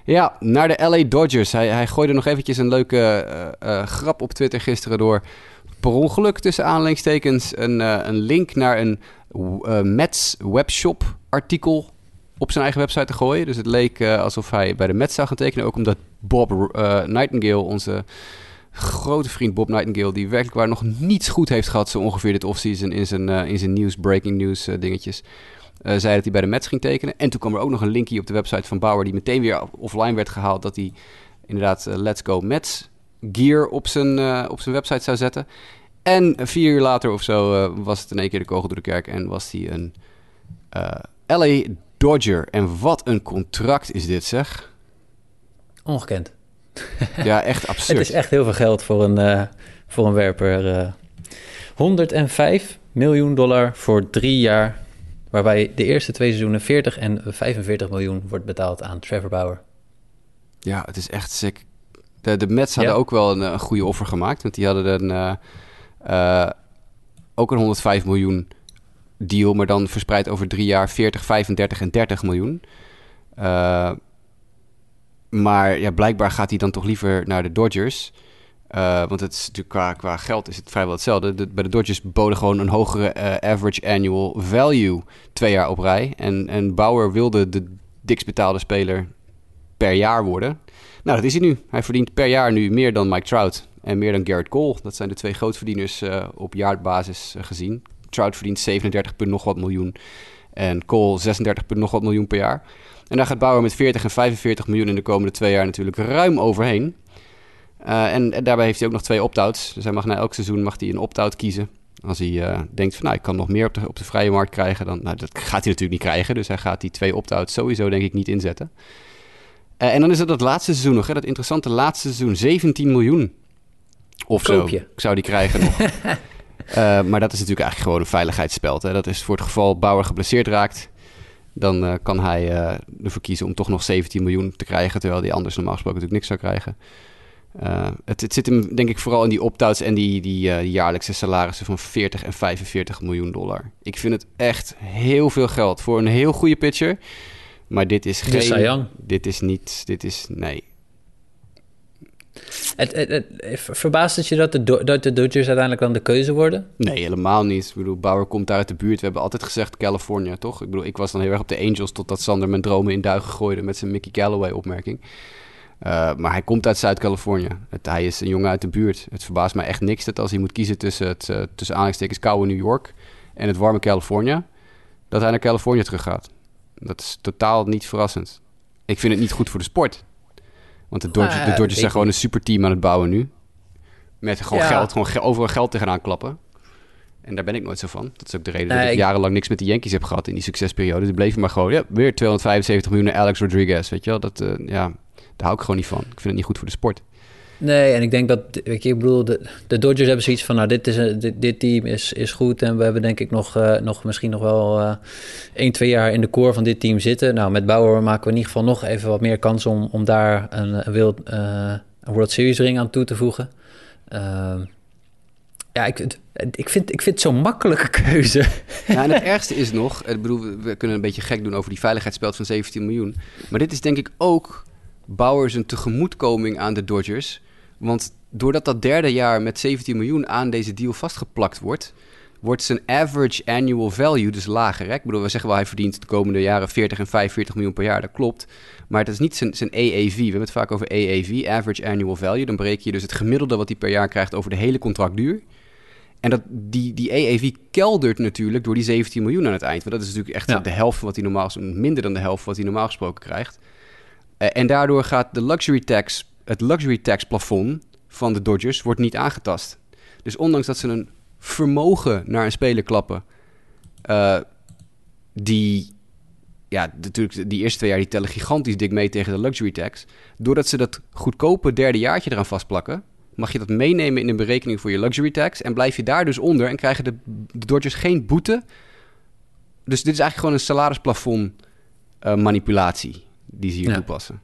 Ja, naar de LA Dodgers. Hij, hij gooide nog eventjes een leuke uh, grap op Twitter gisteren door per ongeluk tussen aanleidingstekens een, uh, een link naar een uh, Mets webshop artikel op zijn eigen website te gooien. Dus het leek uh, alsof hij bij de Mets zou gaan tekenen. Ook omdat Bob uh, Nightingale, onze grote vriend Bob Nightingale... die werkelijk waar nog niets goed heeft gehad... zo ongeveer dit offseason in zijn, uh, in zijn nieuws, breaking news dingetjes... zei dat hij bij de Mets ging tekenen. En toen kwam er ook nog een linkje op de website van Bauer... die meteen weer offline werd gehaald... dat hij inderdaad Let's Go Mets gear op zijn, op zijn website zou zetten... En vier uur later of zo was het in één keer de kogel door de kerk en was hij een LA Dodger. En wat een contract is dit, zeg. Ongekend. Ja, echt absurd. Het is echt heel veel geld voor een, uh, voor een werper. Uh, 105 miljoen dollar voor drie jaar, waarbij de eerste twee seizoenen 40 en 45 miljoen wordt betaald aan Trevor Bauer. Ja, het is echt sick. De, de Mets hadden ja. ook wel een, een, goede offer gemaakt, want die hadden een... Uh, ook een 105 miljoen deal, maar dan verspreid over drie jaar 40, 35 en 30 miljoen. Uh, maar ja, blijkbaar gaat hij dan toch liever naar de Dodgers. Uh, want het is natuurlijk qua, qua geld is het vrijwel hetzelfde. De, bij de Dodgers boden gewoon een hogere uh, average annual value twee jaar op rij. En, en Bauer wilde de dikst betaalde speler per jaar worden. Nou, dat is hij nu. Hij verdient per jaar nu meer dan Mike Trout en meer dan Garrett Cole. Dat zijn de twee grootverdieners op jaarbasis gezien. Trout verdient 37 punt nog wat miljoen en Cole 36 punt nog wat miljoen per jaar. En daar gaat Bauer met 40 en 45 miljoen in de komende twee jaar natuurlijk ruim overheen. Uh, en, daarbij heeft hij ook nog twee opt-outs. Dus hij mag na elk seizoen mag hij een opt-out kiezen. Als hij uh, denkt van nou, ik kan nog meer op de, op de vrije markt krijgen, dan nou, dat gaat hij natuurlijk niet krijgen. Dus hij gaat die twee opt-outs sowieso denk ik niet inzetten. Uh, en dan is het dat laatste seizoen nog, hè, dat interessante laatste seizoen. 17 miljoen of zo Ik zou die krijgen nog. maar dat is natuurlijk eigenlijk gewoon een veiligheidsspel. Hè. Dat is voor het geval Bauer geblesseerd raakt. Dan kan hij ervoor kiezen om toch nog 17 miljoen te krijgen. Terwijl hij anders normaal gesproken natuurlijk niks zou krijgen. Uh, het, het, zit hem denk ik vooral in die opt-outs en die, die, die, jaarlijkse salarissen van 40 en 45 miljoen dollar. Ik vind het echt heel veel geld voor een heel goede pitcher. Maar dit is geen... Dit is niet... Dit is... Nee. Het, het, verbaast het je dat de, Dodgers uiteindelijk dan de keuze worden? Nee, helemaal niet. Ik bedoel, Bauer komt daar uit de buurt. We hebben altijd gezegd California, toch? Ik bedoel, ik was dan heel erg op de Angels... totdat Sander mijn dromen in duigen gooide met zijn Mickey Callaway opmerking. Uh, maar hij komt uit Zuid-Californië. Hij is een jongen uit de buurt. Het verbaast mij echt niks dat als hij moet kiezen tussen het uh, tussen aanhalingstekens koude New York en het warme Californië, dat hij naar Californië terug gaat. Dat is totaal niet verrassend. Ik vind het niet goed voor de sport. Want de Dodgers, de Dodgers zijn gewoon een superteam aan het bouwen nu. Met gewoon geld, gewoon ge overal geld tegenaan klappen. En daar ben ik nooit zo van. Dat is ook de reden dat ik, jarenlang niks met de Yankees heb gehad in die succesperiode. Ze bleven maar gewoon, ja, weer 275 miljoen Alex Rodriguez, weet je wel. Dat, uh, ja, daar hou ik gewoon niet van. Ik vind het niet goed voor de sport. Nee, en ik denk dat, weet je, ik bedoel, de, de Dodgers hebben zoiets van, nou, dit, is een, dit, dit, team is, is goed en we hebben denk ik nog, uh, nog misschien nog wel uh, 1, 2 jaar in de core van dit team zitten. Nou, met Bauer maken we in ieder geval nog even wat meer kans om, om daar een, een, World, uh, een World Series ring aan toe te voegen. Ehm, ja, ik, ik, vind, ik vind het zo'n makkelijke keuze. Ja, en het ergste is nog, ik bedoel, we kunnen een beetje gek doen over die veiligheidsspeld van 17 miljoen. Maar dit is denk ik ook Bauer zijn tegemoetkoming aan de Dodgers. Want doordat dat derde jaar met 17 miljoen aan deze deal vastgeplakt wordt, wordt zijn average annual value dus lager. Hè? Ik bedoel, we zeggen wel hij verdient de komende jaren 40 en 45 miljoen per jaar, dat klopt. Maar dat is niet zijn, zijn AAV. We hebben het vaak over AAV, average annual value. Dan breek je dus het gemiddelde wat hij per jaar krijgt over de hele contractduur. En dat, die, die AAV keldert natuurlijk door die 17 miljoen aan het eind. Want dat is natuurlijk echt de helft van wat hij normaal minder dan de helft van wat hij normaal gesproken krijgt. Eh, en daardoor gaat de luxury tax, het luxury tax plafond van de Dodgers wordt niet aangetast. Dus ondanks dat ze een vermogen naar een speler klappen, uh, die, ja, natuurlijk die eerste twee jaar die tellen gigantisch dik mee tegen de luxury tax. Doordat ze dat goedkope derde jaartje eraan vastplakken, mag je dat meenemen in de berekening voor je luxury tax en blijf je daar dus onder en krijgen de, de Dodgers geen boete. Dus dit is eigenlijk gewoon een salarisplafond uh, manipulatie die ze hier toepassen.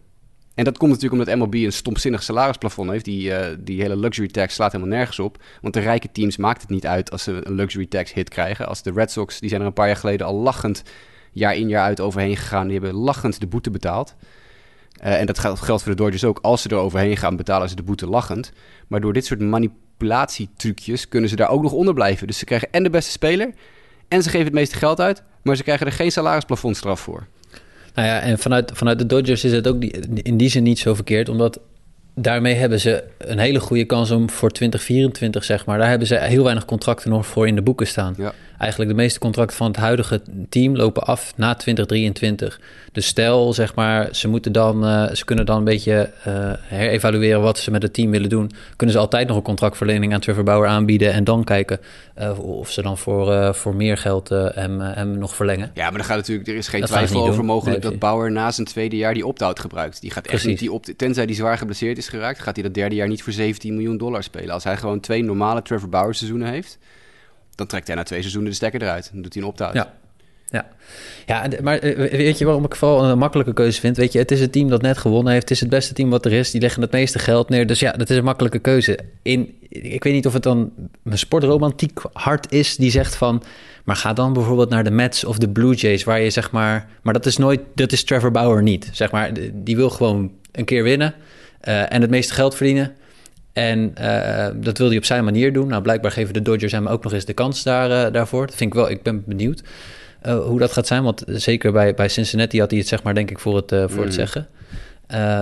En dat komt natuurlijk omdat MLB een stomzinnig salarisplafond heeft. Die, uh, die hele luxury tax slaat helemaal nergens op. Want de rijke teams maakt het niet uit als ze een luxury tax hit krijgen. Als de Red Sox, die zijn er een paar jaar geleden al lachend jaar in jaar uit overheen gegaan. Die hebben lachend de boete betaald. Uh, en dat geldt voor de Dodgers ook. Als ze er overheen gaan, betalen ze de boete lachend. Maar door dit soort manipulatietrucjes kunnen ze daar ook nog onder blijven. Dus ze krijgen en de beste speler en ze geven het meeste geld uit. Maar ze krijgen er geen salarisplafondstraf voor. Nou ja, en vanuit, vanuit de Dodgers is het ook die, in die zin niet zo verkeerd, omdat daarmee hebben ze een hele goede kans om voor 2024, zeg maar. Daar hebben ze heel weinig contracten nog voor in de boeken staan. Ja. Eigenlijk de meeste contracten van het huidige team lopen af na 2023. Dus stel, zeg maar, ze moeten dan, uh, ze kunnen dan een beetje uh, herevalueren wat ze met het team willen doen. Kunnen ze altijd nog een contractverlening aan Trevor Bauer aanbieden en dan kijken uh, of ze dan voor, voor meer geld hem, hem nog verlengen. Ja, maar dan gaat natuurlijk, er is geen twijfel over mogelijk dat Bauer na zijn tweede jaar die opt-out gebruikt. Die gaat echt niet die op, tenzij die zwaar geblesseerd is geraakt, gaat hij dat derde jaar niet voor 17 miljoen dollar spelen. Als hij gewoon twee normale Trevor Bauer seizoenen heeft, dan trekt hij na twee seizoenen de stekker eruit. Dan doet hij een opt-out. Ja. Ja, ja maar eh, weet je waarom ik vooral een makkelijke keuze vind? Weet je, het is het team dat net gewonnen heeft. Het is het beste team wat er is. Die leggen het meeste geld neer. Dus ja, dat is een makkelijke keuze. In, ik weet niet of het dan een sportromantiek hart is die zegt van... maar ga dan bijvoorbeeld naar de Mets of de Blue Jays... waar je zeg maar... maar dat is nooit... dat is Trevor Bauer niet. Zeg maar, die wil gewoon een keer winnen... Uh, en het meeste geld verdienen... En uh, dat wil hij op zijn manier doen. Nou, blijkbaar geven de Dodgers hem ook nog eens de kans daar, uh, daarvoor. Dat vind ik wel, ik ben benieuwd hoe dat gaat zijn. Want zeker bij, bij Cincinnati had hij het zeg maar denk ik voor het, voor mm. het zeggen.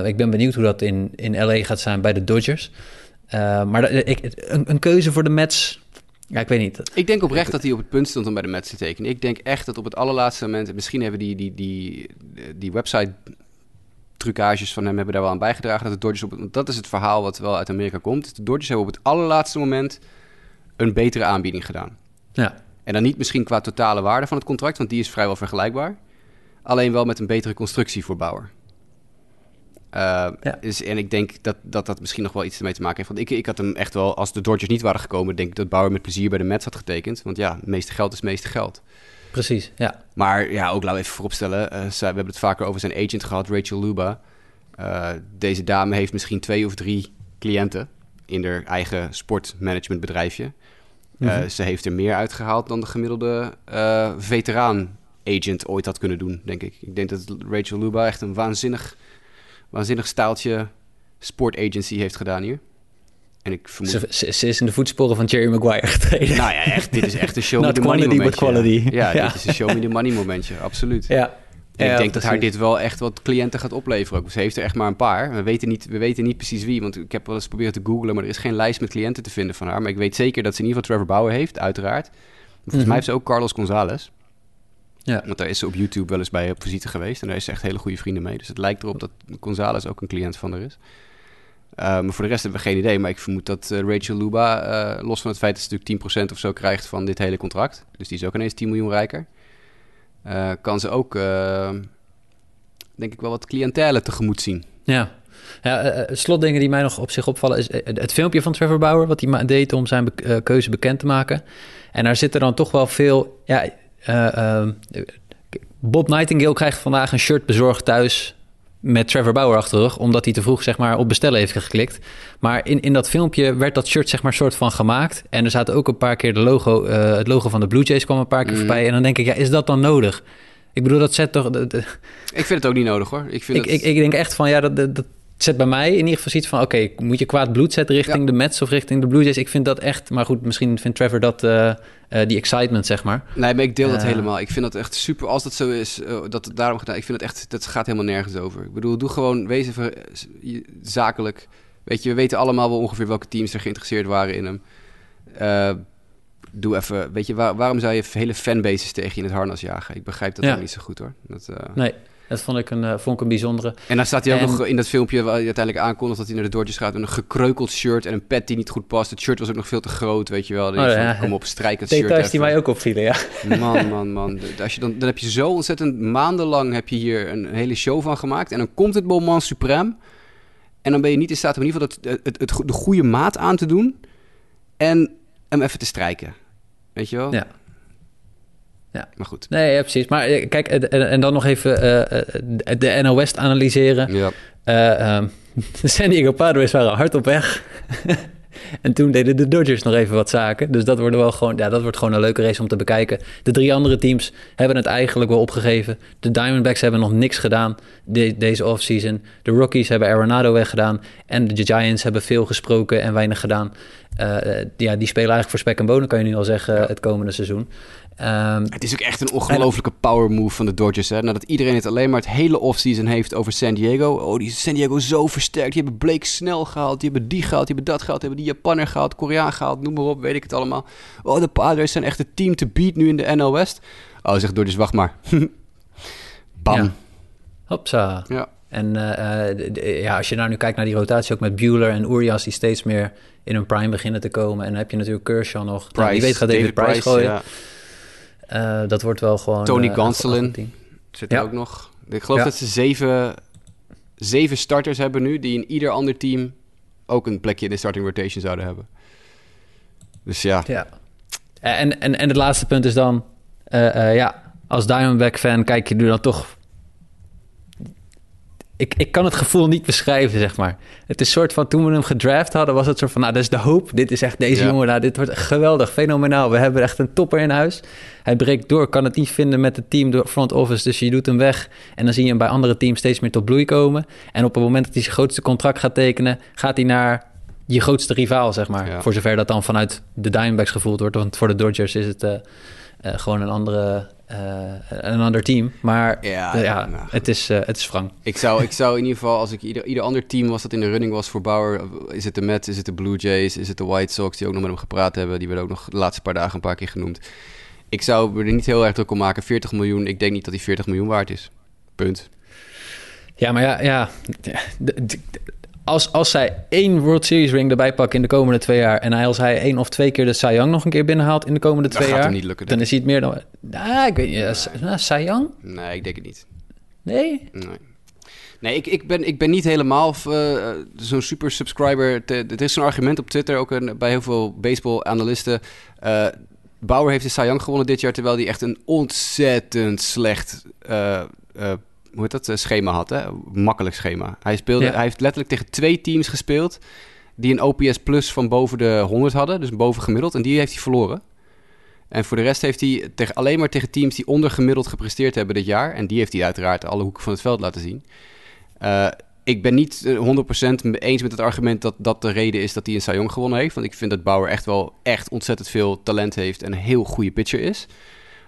ik ben benieuwd hoe dat in, in LA gaat zijn bij de Dodgers. maar ik, een, een, keuze voor de Mets, ja, ik weet niet. Ik denk oprecht dat hij op het punt stond om bij de Mets te tekenen. Ik denk echt dat op het allerlaatste moment... Misschien hebben die, die, die, die website trucages van hem hebben daar wel aan bijgedragen. Dat de Dodgers op het, dat is het verhaal wat wel uit Amerika komt. De Dodgers hebben op het allerlaatste moment een betere aanbieding gedaan. Ja. En dan niet misschien qua totale waarde van het contract, want die is vrijwel vergelijkbaar. Alleen wel met een betere constructie voor Bauer. Uh, ja. dus, en ik denk dat, dat dat misschien nog wel iets ermee te maken heeft. Want ik, ik had hem echt wel, als de Dodgers niet waren gekomen, denk ik dat Bauer met plezier bij de Mets had getekend. Want ja, het meeste geld is het meeste geld. Precies, ja. Maar ja, ook we even vooropstellen. Uh, we hebben het vaker over zijn agent gehad, Rachel Luba. Uh, deze dame heeft misschien twee of drie cliënten in haar eigen sportmanagementbedrijfje. Mm -hmm. ze heeft er meer uitgehaald dan de gemiddelde veteraan-agent ooit had kunnen doen, denk ik. Ik denk dat Rachel Luba echt een waanzinnig waanzinnig staaltje sportagency heeft gedaan hier. En ik vermoed... Ze, ze, is in de voetsporen van Jerry Maguire getreden. Nou ja, echt. Dit is echt een show me the money momentje. quality. Ja, ja, dit is een show me the money momentje. Absoluut. Ja. En ik denk dat haar dit wel echt wat cliënten gaat opleveren. Ook. Ze heeft er echt maar een paar. We weten, niet, we weten niet precies wie. Want ik heb wel eens proberen te googlen, maar er is geen lijst met cliënten te vinden van haar. Maar ik weet zeker dat ze in ieder geval Trevor Bauer heeft, uiteraard. Volgens mm -hmm. mij heeft ze ook Carlos Gonzalez. Ja. Want daar is ze op YouTube wel eens bij op visite geweest. En daar is ze echt hele goede vrienden mee. Dus het lijkt erop dat González ook een cliënt van haar is. Maar voor de rest hebben we geen idee. Maar ik vermoed dat uh, Rachel Luba, uh, los van het feit dat ze natuurlijk 10% of zo krijgt van dit hele contract. Dus die is ook ineens 10 miljoen rijker. kan ze ook, denk ik, wel wat cliëntele tegemoet zien. Ja. Ja, slotdingen die mij nog op zich opvallen is het filmpje van Trevor Bauer, wat hij deed om zijn keuze bekend te maken. En daar zitten dan toch wel veel. Ja, uh, Bob Nightingale krijgt vandaag een shirt bezorgd thuis met Trevor Bauer achterrug, omdat hij te vroeg zeg maar, op bestellen heeft geklikt. Maar in, in dat filmpje werd dat shirt zeg maar soort van gemaakt. En er zaten ook een paar keer de logo, uh, het logo van de Blue Jays kwam een paar keer mm. voorbij. En dan denk ik, ja, is dat dan nodig? Ik bedoel, dat zet toch... De, de... Ik vind het ook niet nodig hoor. Ik, vind ik, ik, ik denk echt van, ja, dat, dat, zet bij mij in ieder geval iets van... oké, moet je kwaad bloed zetten richting de Mets of richting de Blue Jays? Ik vind dat echt... Maar goed, misschien vindt Trevor dat uh, uh, die excitement, zeg maar. Nee, maar ik deel dat uh, helemaal. Ik vind dat echt super... Als dat zo is, dat daarom gedaan... Ik vind het echt... Dat gaat helemaal nergens over. Ik bedoel, doe gewoon... Wees even zakelijk. Weet je, we weten allemaal wel ongeveer welke teams er geïnteresseerd waren in hem. doe even... Weet je, waar, waarom zou je hele fanbases tegen je in het harnas jagen? Ik begrijp dat ja. niet zo goed, hoor. Dat, nee. Dat vond ik een, uh, vond ik een bijzondere. En dan staat hij ook en... nog in dat filmpje waar hij uiteindelijk aankondigt dat hij naar de Dodgers gaat. Met een gekreukeld shirt en een pet die niet goed past. Het shirt was ook nog veel te groot, weet je wel. Dan oh, ja. kom op, strijk het shirt Details die mij ook opvielen, ja. Man, man, man. Als je dan, dan heb je zo ontzettend maandenlang heb je hier een hele show van gemaakt. En dan komt het moment suprême. En dan ben je niet in staat om in ieder geval dat, het, het, de goede maat aan te doen. En hem even te strijken. Weet je wel? Ja. Ja. Maar goed. Nee, ja, precies. Maar eh, kijk, en, en dan nog even uh, de NL West analyseren. Ja. Uh, um, de San Diego Padres waren hard op weg. en toen deden de Dodgers nog even wat zaken. Dus dat, wordt wel gewoon, ja, dat wordt gewoon een leuke race om te bekijken. De drie andere teams hebben het eigenlijk wel opgegeven. De Diamondbacks hebben nog niks gedaan de, deze offseason. De Rockies hebben Arenado weggedaan. En de Giants hebben veel gesproken en weinig gedaan. Uh, ja, die spelen eigenlijk voor spek en bonen, kan je nu al zeggen, het komende seizoen. Um, het is ook echt een ongelofelijke power move van de Dodgers. Hè? Nadat iedereen het alleen maar het hele offseason heeft over San Diego. Oh, die San Diego zo versterkt. Die hebben Blake snel gehaald. Die hebben die gehaald. Die hebben dat gehaald. Die hebben die Japaner gehaald. Koreaan gehaald. Noem maar op. Weet ik het allemaal. Oh, de Padres zijn echt het team te beat nu in de NL West. Oh, zegt Dodgers, wacht maar. Bam. Ja. Hopsa. Ja. En uh, ja, als je nou nu kijkt naar die rotatie ook met Bueller en Urias... die steeds meer in hun prime beginnen te komen. En dan heb je natuurlijk Kershaw nog. Price, nou, weet gaat David, David Price, Price gooien. Ja. Uh, dat wordt wel gewoon... Tony uh, Gonsolin zit er ja. ook nog. Ik geloof ja. dat ze zeven, zeven starters hebben nu... die in ieder ander team ook een plekje in de starting rotation zouden hebben. Dus ja. ja. En, en, en het laatste punt is dan... Uh, ja, als Diamondback-fan kijk je nu dan toch ik, ik kan het gevoel niet beschrijven, zeg maar. Het is soort van, toen we hem gedraft hadden, was het soort van, nou, dat is de hoop. Dit is echt deze ja. jongen, nou, dit wordt geweldig, fenomenaal. We hebben echt een topper in huis. Hij breekt door, kan het niet vinden met het team door front office, dus je doet hem weg. En dan zie je hem bij andere teams steeds meer tot bloei komen. En op het moment dat hij zijn grootste contract gaat tekenen, gaat hij naar je grootste rivaal, zeg maar. Ja. Voor zover dat dan vanuit de Diamondbacks gevoeld wordt. Want voor de Dodgers is het eh, gewoon een, andere, eh, een ander team. Maar Ja, eh, ja, nou, het, is, eh, het is wrang. Ik zou, ik zou in ieder geval, als ik ieder, ieder ander team was dat in de running was voor Bauer, is het de Mets, is het de Blue Jays, is het de White Sox, die ook nog met hem gepraat hebben, die werden ook nog de laatste paar dagen een paar keer genoemd. Ik zou er niet heel erg druk om maken. 40 miljoen, ik denk niet dat hij 40 miljoen waard is. Punt. Ja, maar ja, ja als, als zij één World Series ring erbij pakken in de komende twee jaar... en hij- als hij één of twee keer de Cy Young nog een keer binnenhaalt in de komende Dat twee gaat jaar... hem niet lukken, Dan is hij het meer dan... Ah, ik weet niet. Nou, Cy Young? Nee, ik denk het niet. Nee? Nee. Nee, ik, ik, ben, ik ben niet helemaal eh, zo'n super subscriber. Er is zo'n argument op Twitter, ook een, bij heel veel baseball-analisten. Eh, Bauer heeft de Cy Young gewonnen dit jaar, terwijl hij echt een ontzettend slecht eh, eh, hoe heet dat, eh, schema had. Hè? Makkelijk schema. Hij, speelde, Ja. hij heeft letterlijk tegen twee teams gespeeld die een OPS plus van boven de 100 hadden, dus boven gemiddeld. En die heeft hij verloren. En voor de rest heeft hij tegen, alleen maar tegen teams die ondergemiddeld gepresteerd hebben dit jaar. En die heeft hij uiteraard alle hoeken van het veld laten zien. Eh, ik ben niet eh, 100% eens met het argument dat dat de reden is dat hij een Cy Young gewonnen heeft. Want ik vind dat Bauer echt wel echt ontzettend veel talent heeft en een heel goede pitcher is.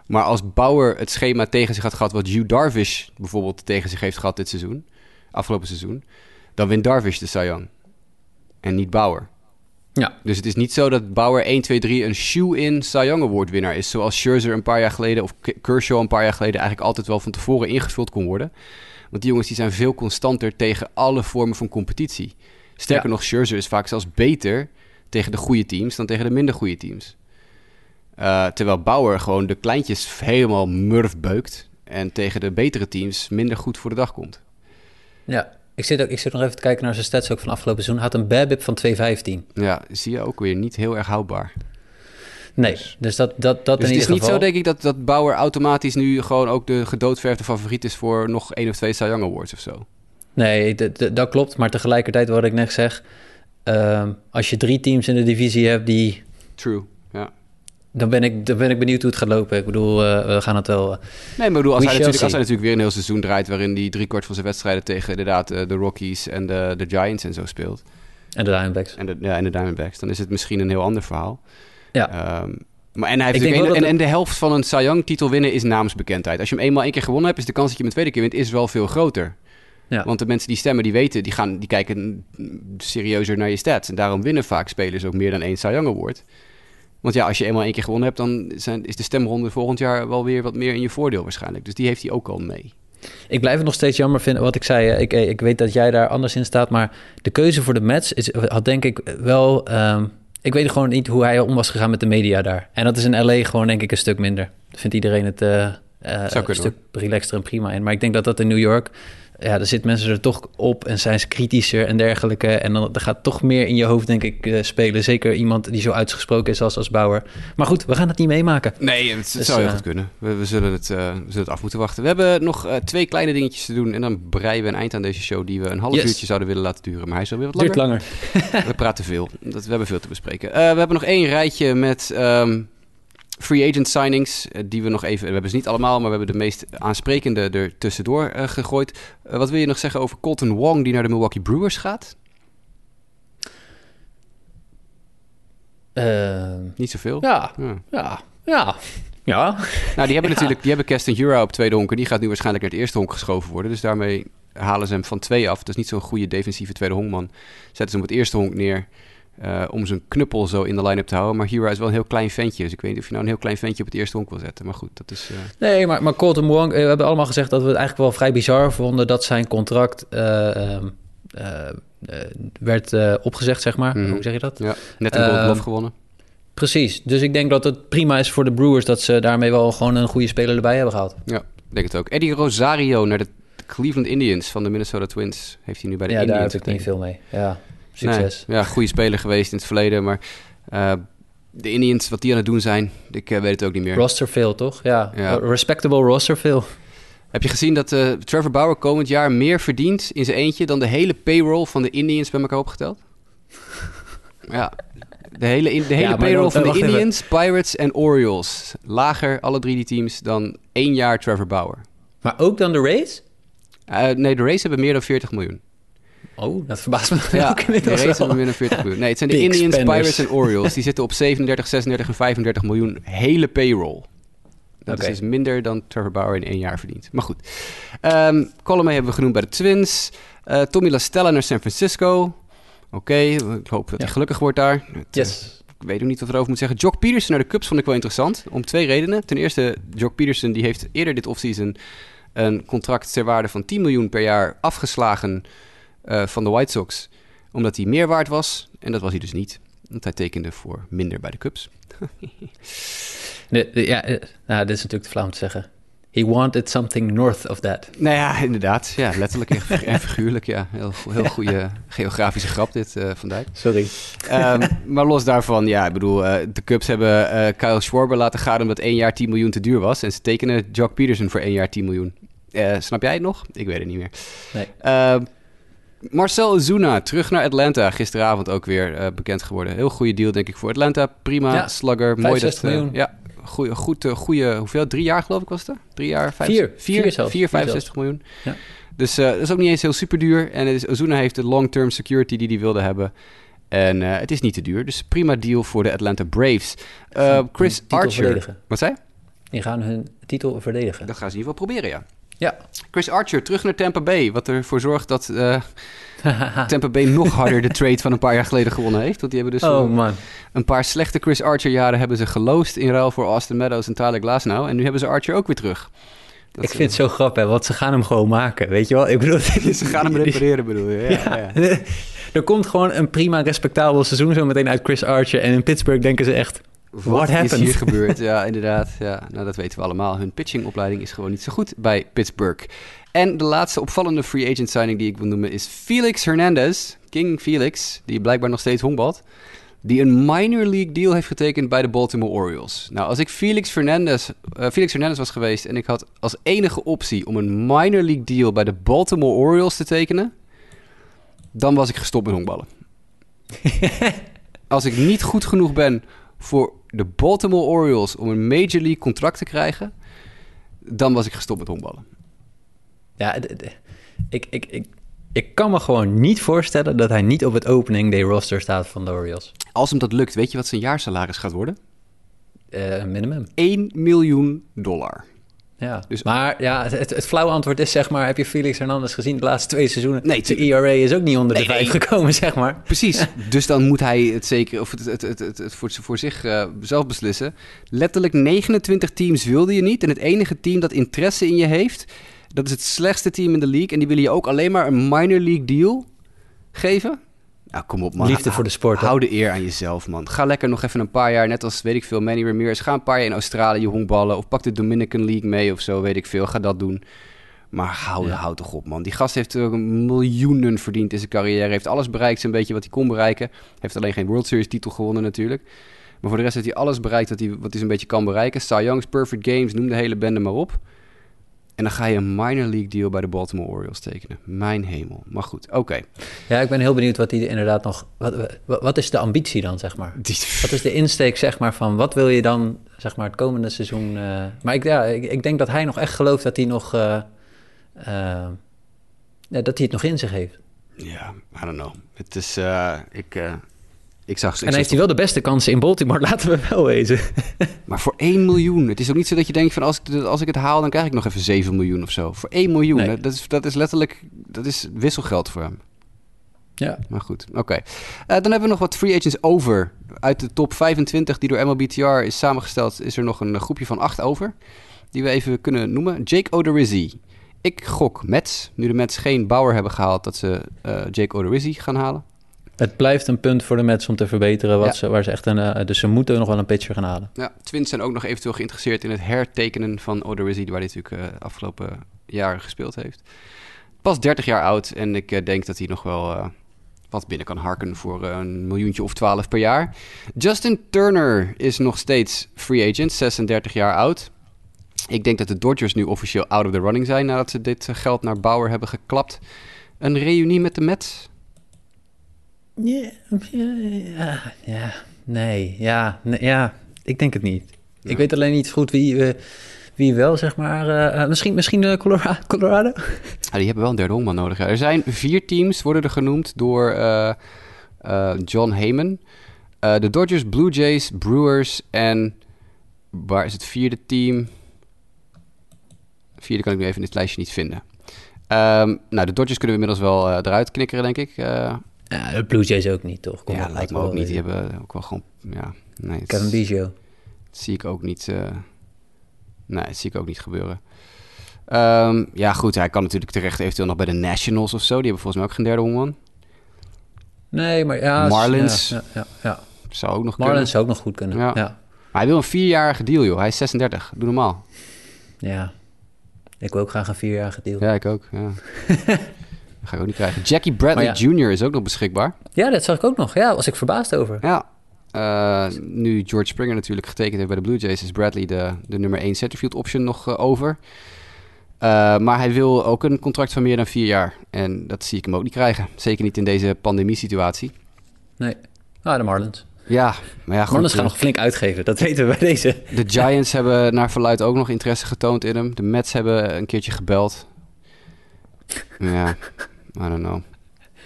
Maar als Bauer het schema tegen zich had gehad wat Hugh Darvish bijvoorbeeld tegen zich heeft gehad dit seizoen, afgelopen seizoen, dan wint Darvish de Cy Young. En niet Bauer. Ja. Dus het is niet zo dat Bauer 1, 2, 3 een shoe-in Cy Young Award winnaar is. Zoals Scherzer een paar jaar geleden of Kershaw een paar jaar geleden eigenlijk altijd wel van tevoren ingevuld kon worden. Want die jongens die zijn veel constanter tegen alle vormen van competitie. Sterker Ja. nog, Scherzer is vaak zelfs beter tegen de goede teams dan tegen de minder goede teams. Eh, terwijl Bauer gewoon de kleintjes helemaal murf beukt. En tegen de betere teams minder goed voor de dag komt. Ja. Ik zit, ook, ik zit nog even te kijken naar zijn stats ook van afgelopen seizoen. Had een BABIP van 2,15. Ja, zie je ook weer niet heel erg houdbaar. Nee, dus dat, dat, dat Dus in het is niet zo, denk ik, dat, dat Bauer automatisch nu gewoon ook de gedoodverfde favoriet is voor nog één of twee Cy Young Awards of zo. Nee, dat klopt. Maar tegelijkertijd, wat ik net zeg... ehm, als je drie teams in de divisie hebt die... True. Dan ben ik, dan ben ik benieuwd hoe het gaat lopen. Ik bedoel, eh, we gaan het wel... eh, Nee, maar bedoel, als hij, natuurlijk, als hij natuurlijk weer een heel seizoen draait... waarin hij driekwart van zijn wedstrijden tegen inderdaad eh, de Rockies en de, de Giants en zo speelt... en de Diamondbacks. En de, ja, en de Diamondbacks, dan is het misschien een heel ander verhaal. Ja. Ehm, maar en, hij heeft een- en, en de helft van een Cy Young titel winnen is naamsbekendheid. Als je hem eenmaal één keer gewonnen hebt, is de kans dat je hem een tweede keer wint is wel veel groter. Ja. Want de mensen die stemmen, die weten, die, gaan, die kijken serieuzer naar je stats. En daarom winnen vaak spelers ook meer dan één Cy Young Award. Want ja, als je eenmaal één keer gewonnen hebt, dan zijn, is de stemronde volgend jaar wel weer wat meer in je voordeel waarschijnlijk. Dus die heeft hij ook al mee. Ik blijf het nog steeds jammer vinden. Wat ik zei, ik, eh, ik weet dat jij daar anders in staat. Maar de keuze voor de Mets is, had denk ik wel... ehm, ik weet gewoon niet hoe hij om was gegaan met de media daar. En dat is in LA gewoon denk ik een stuk minder. Vindt iedereen het eh, eh, een stuk relaxter en prima in. Maar ik denk dat dat in New York... Ja, daar zitten mensen er toch op en zijn ze kritischer en dergelijke. En dan er gaat toch meer in je hoofd, denk ik, eh, spelen. Zeker iemand die zo uitgesproken is als, als Bauer. Maar goed, we gaan het niet meemaken. Nee, het, Dus, zou heel eh, goed kunnen. We, we, zullen het, eh, we zullen het af moeten wachten. We hebben nog twee kleine dingetjes te doen. En dan breien we een eind aan deze show die we een half Yes. uurtje zouden willen laten duren. Maar hij is alweer wat langer. Duurt langer. We praten veel. Dat, we hebben veel te bespreken. We hebben nog één rijtje met ehm, free agent signings. eh, die we nog even. We hebben ze niet allemaal, maar we hebben de meest aansprekende er tussendoor eh, gegooid. Eh, wat wil je nog zeggen over Colton Wong die naar de Milwaukee Brewers gaat? Ehm, Niet zoveel. ja, Ja. ja, ja, ja. Nou, die hebben Ja. natuurlijk die hebben Keston Jura op tweede honk. En die gaat nu waarschijnlijk naar het eerste honk geschoven worden. Dus daarmee halen ze hem van twee af. Dat is niet zo'n goede defensieve tweede honkman. Zetten ze hem op het eerste honk neer. Eh, om zijn knuppel zo in de line-up te houden. Maar Jura is wel een heel klein ventje. Dus ik weet niet of je nou een heel klein ventje op het eerste honk wil zetten. Maar goed, dat is... eh, Nee, maar, maar Colton Wong, eh, we hebben allemaal gezegd dat we het eigenlijk wel vrij bizar vonden dat zijn contract eh, ehm, eh, eh, werd opgezegd, zeg maar. Mhm. Hoe zeg je dat? ja, net een Gold Ehm, Glove gewonnen. Precies. Dus ik denk dat het prima is voor de Brewers dat ze daarmee wel gewoon een goede speler erbij hebben gehaald. Ja, ik denk het ook. Eddie Rosario naar de Cleveland Indians van de Minnesota Twins. Heeft hij nu bij de ja, daar Indians heb ik niet veel mee. Ja, succes. Nee, ja, goede speler geweest in het verleden. Maar eh, de Indians, wat die aan het doen zijn, ik eh, weet het ook niet meer. Rosterville, toch? Ja, Ja. respectable Rosterville. Heb je gezien dat eh, Trevor Bauer komend jaar meer verdient in zijn eentje dan de hele payroll van de Indians bij elkaar opgeteld? ja, de hele, in- de hele Ja, payroll van de even. Indians, Pirates en Orioles. Lager, alle drie die teams, dan één jaar Trevor Bauer. Maar ook dan de Rays? Nee, de Rays hebben meer dan 40 miljoen. Oh, dat verbaast me Ja, ook de inmiddels meer dan 40 miljoen. Nee, het zijn de Big Indians, spenders. Pirates en Orioles. Die zitten op 37, 36 en 35 miljoen hele payroll. Dat is dus minder dan Trevor Bauer in één jaar verdient. Maar goed. Colomé hebben we genoemd bij de Twins. Eh, Tommy La Stella naar San Francisco. Oké, ik hoop dat hij gelukkig wordt daar. Het, eh, Yes. ik weet ook niet wat erover moet zeggen. Jock Peterson naar de Cubs vond ik wel interessant. Om twee redenen. Ten eerste, Jock Peterson die heeft eerder dit offseason een contract ter waarde van 10 miljoen per jaar afgeslagen eh, van de White Sox. Omdat hij meer waard was. En dat was hij dus niet. Want hij tekende voor minder bij de Cubs. De, de- ja, eh, nou, dit is natuurlijk te flauw om te zeggen. He wanted something north of that. Nou ja, inderdaad. Ja, letterlijk en fig- en figuurlijk. Ja, heel, heel goede geografische grap dit eh van Dijk. Sorry. Ehm, maar los daarvan, ja, ik bedoel, de Cubs hebben Kyle Schwarber laten gaan omdat één jaar 10 miljoen te duur was. En ze tekenen Jock Peterson voor één jaar 10 miljoen. Snap jij het nog? Ik weet het niet meer. Nee. Marcel Ozuna, terug naar Atlanta. Gisteravond ook weer eh, bekend geworden. Heel goede deal, denk ik, voor Atlanta. Prima, Ja, slugger. Mooi dat, 65 eh, miljoen. ja, goeie, goed, eh, goeie, hoeveel? Drie jaar geloof ik was het? er? Drie jaar? Vijf, Vier. Vier, Vier zelfs. vier, Vier 65 miljoen. Ja. Dus dat is ook niet eens heel super duur. En is, Ozuna heeft de long-term security die hij wilde hebben. En het is niet te duur. Dus prima deal voor de Atlanta Braves. Chris Archer. verdedigen. Wat zei? Die gaan hun titel verdedigen. Dat gaan ze in ieder geval proberen, ja. Ja. Chris Archer terug naar Tampa Bay. Wat ervoor zorgt dat eh, Tampa Bay nog harder de trade van een paar jaar geleden gewonnen heeft. Want die hebben dus oh een, man. een paar slechte Chris Archer jaren hebben ze geloosd in ruil voor Austin Meadows en Tyler Glasnow. En nu hebben ze Archer ook weer terug. Dat ik vind het zo grappig, want ze gaan hem gewoon maken, weet je wel? Ik bedoel, Ze gaan hem repareren, bedoel je? Ja, ja. er komt gewoon een prima, respectabel seizoen zo meteen uit Chris Archer. En in Pittsburgh denken ze echt, what is hier gebeurd? Ja, inderdaad. Ja, nou, dat weten we allemaal. Hun pitchingopleiding is gewoon niet zo goed bij Pittsburgh. En de laatste opvallende free agent signing die ik wil noemen is Felix Hernandez. King Felix, die blijkbaar nog steeds honkbalt. Die een minor league deal heeft getekend bij de Baltimore Orioles. Nou, als ik Felix Hernandez, eh, Felix Hernandez was geweest en ik had als enige optie om een minor league deal bij de Baltimore Orioles te tekenen, dan was ik gestopt met honkballen. als ik niet goed genoeg ben voor de Baltimore Orioles om een Major League contract te krijgen, dan was ik gestopt met honkballen. Ja, ik, ik, ik, ik kan me gewoon niet voorstellen dat hij niet op het opening day roster staat van de Orioles. Als hem dat lukt, weet je wat zijn jaarsalaris gaat worden? Eh, minimum. 1 miljoen dollar. Ja. Dus- maar ja, het, het, flauwe antwoord is zeg maar, heb je Felix Hernandez gezien de laatste twee seizoenen? Nee, de ERA is ook niet onder Nee, de vijf nee. gekomen, zeg maar. Precies. Dus dan moet hij het zeker, of het, het, het, het, het voor, voor zich eh, zelf beslissen. Letterlijk 29 teams wilde je niet. En het enige team dat interesse in je heeft, dat is het slechtste team in de league. En die willen je ook alleen maar een minor league deal geven. Kom op man. Liefde voor de sport? Hou de eer aan jezelf man. Ga lekker nog even een paar jaar, net als weet ik veel, Manny Ramirez. Ga een paar jaar in Australië honkballen. Of pak de Dominican League mee of zo, weet ik veel. Ga dat doen. Maar hou, Ja. hou toch op, man. Die gast heeft miljoenen verdiend in zijn carrière. Heeft alles bereikt, zo'n beetje wat hij kon bereiken. Heeft alleen geen World Series titel gewonnen natuurlijk. Maar voor de rest heeft hij alles bereikt wat hij, wat hij zo'n beetje kan bereiken. Cy Young's Perfect Games, noem de hele bende maar op. En dan ga je een minor league deal bij de Baltimore Orioles tekenen. Mijn hemel. Maar goed, oké. Ja, ik ben heel benieuwd wat hij inderdaad nog... Wat, wat, is de ambitie dan, zeg maar? Die- Wat is de insteek, zeg maar, van wat wil je dan, zeg maar, het komende seizoen... eh, maar ik, ja, ik, ik denk dat hij nog echt gelooft dat hij nog... eh, eh, dat hij het nog in zich heeft. Ja, I don't know. Het is, ik, ik zag... ik en heeft hij wel de beste kansen in Baltimore, laten we wel wezen. Maar voor 1 miljoen. Het is ook niet zo dat je denkt van als ik, als ik het haal, dan krijg ik nog even 7 miljoen of zo. Voor 1 miljoen. Nee. Dat, is, dat is letterlijk dat is wisselgeld voor hem. ja. Maar goed, oké. Eh, dan hebben we nog wat free agents over. Uit de top 25 die door MLBTR is samengesteld, is er nog een groepje van 8 over. Die we even kunnen noemen. Jake Odorizzi. Ik gok Mets. Nu de Mets geen Bauer hebben gehaald, dat ze eh, Jake Odorizzi gaan halen. Het blijft een punt voor de Mets om te verbeteren, wat Ja. ze, waar ze echt een... eh, dus ze moeten nog wel een pitcher gaan halen. Ja, Twins zijn ook nog eventueel geïnteresseerd in het hertekenen van Odorizzi, waar hij natuurlijk eh, afgelopen jaren gespeeld heeft. Pas 30 jaar oud en ik eh, denk dat hij nog wel wat binnen kan harken voor een miljoentje of 12 per jaar. Justin Turner is nog steeds free agent, 36 jaar oud. Ik denk dat de Dodgers nu officieel out of the running zijn nadat ze dit geld naar Bauer hebben geklapt. Een reunie met de Mets? Ja, ja, ja, nee, ja, nee, ja, ik denk het niet. Ja. Ik weet alleen niet goed wie, eh, wie wel, zeg maar... eh, eh, misschien misschien Colora- Colorado? Ja, die hebben wel een derde honkman nodig. Ja. Er zijn vier teams, worden er genoemd door John Heyman. De Dodgers, Blue Jays, Brewers en... Waar is het vierde team? Vierde kan ik nu even in dit lijstje niet vinden. Ehm, nou, de Dodgers kunnen we inmiddels wel eruit knikkeren, denk ik. Ja, de Blue Jays ook niet, toch? Ja, lijkt me ook niet. Die hebben ook wel gewoon... Ja, nee, het Kevin Biggio. dat zie ik ook niet... eh, nee, dat zie ik ook niet gebeuren. Ehm, ja, goed. Hij kan natuurlijk terecht eventueel nog bij de Nationals of zo. Die hebben volgens mij ook geen derde honkman. Nee, maar ja... Marlins. Ja, ja, ja. Zou ook nog Marlins zou ook nog goed kunnen. Ja. Ja. Maar hij wil een vierjarige deal, joh. Hij is 36. Doe normaal. ja. Ik wil ook graag een vierjarige deal. Ja, ik ook. Ja. dat ga ik ook niet krijgen. Jackie Bradley ja. Jr. is ook nog beschikbaar. Ja, dat zag ik ook nog. Ja, was ik verbaasd over. Ja. Eh, nu George Springer natuurlijk getekend heeft bij de Blue Jays... is Bradley de, de nummer 1 centerfield option nog eh, over. Eh, maar hij wil ook een contract van meer dan vier jaar. En dat zie ik hem ook niet krijgen. Zeker niet in deze pandemiesituatie. Nee. Ah, de Marlins. Ja, maar ja, goed. Marlins gaan nog flink uitgeven. Dat weten we bij deze. De Giants hebben naar verluid ook nog interesse getoond in hem. De Mets hebben een keertje gebeld. Ja, I don't know.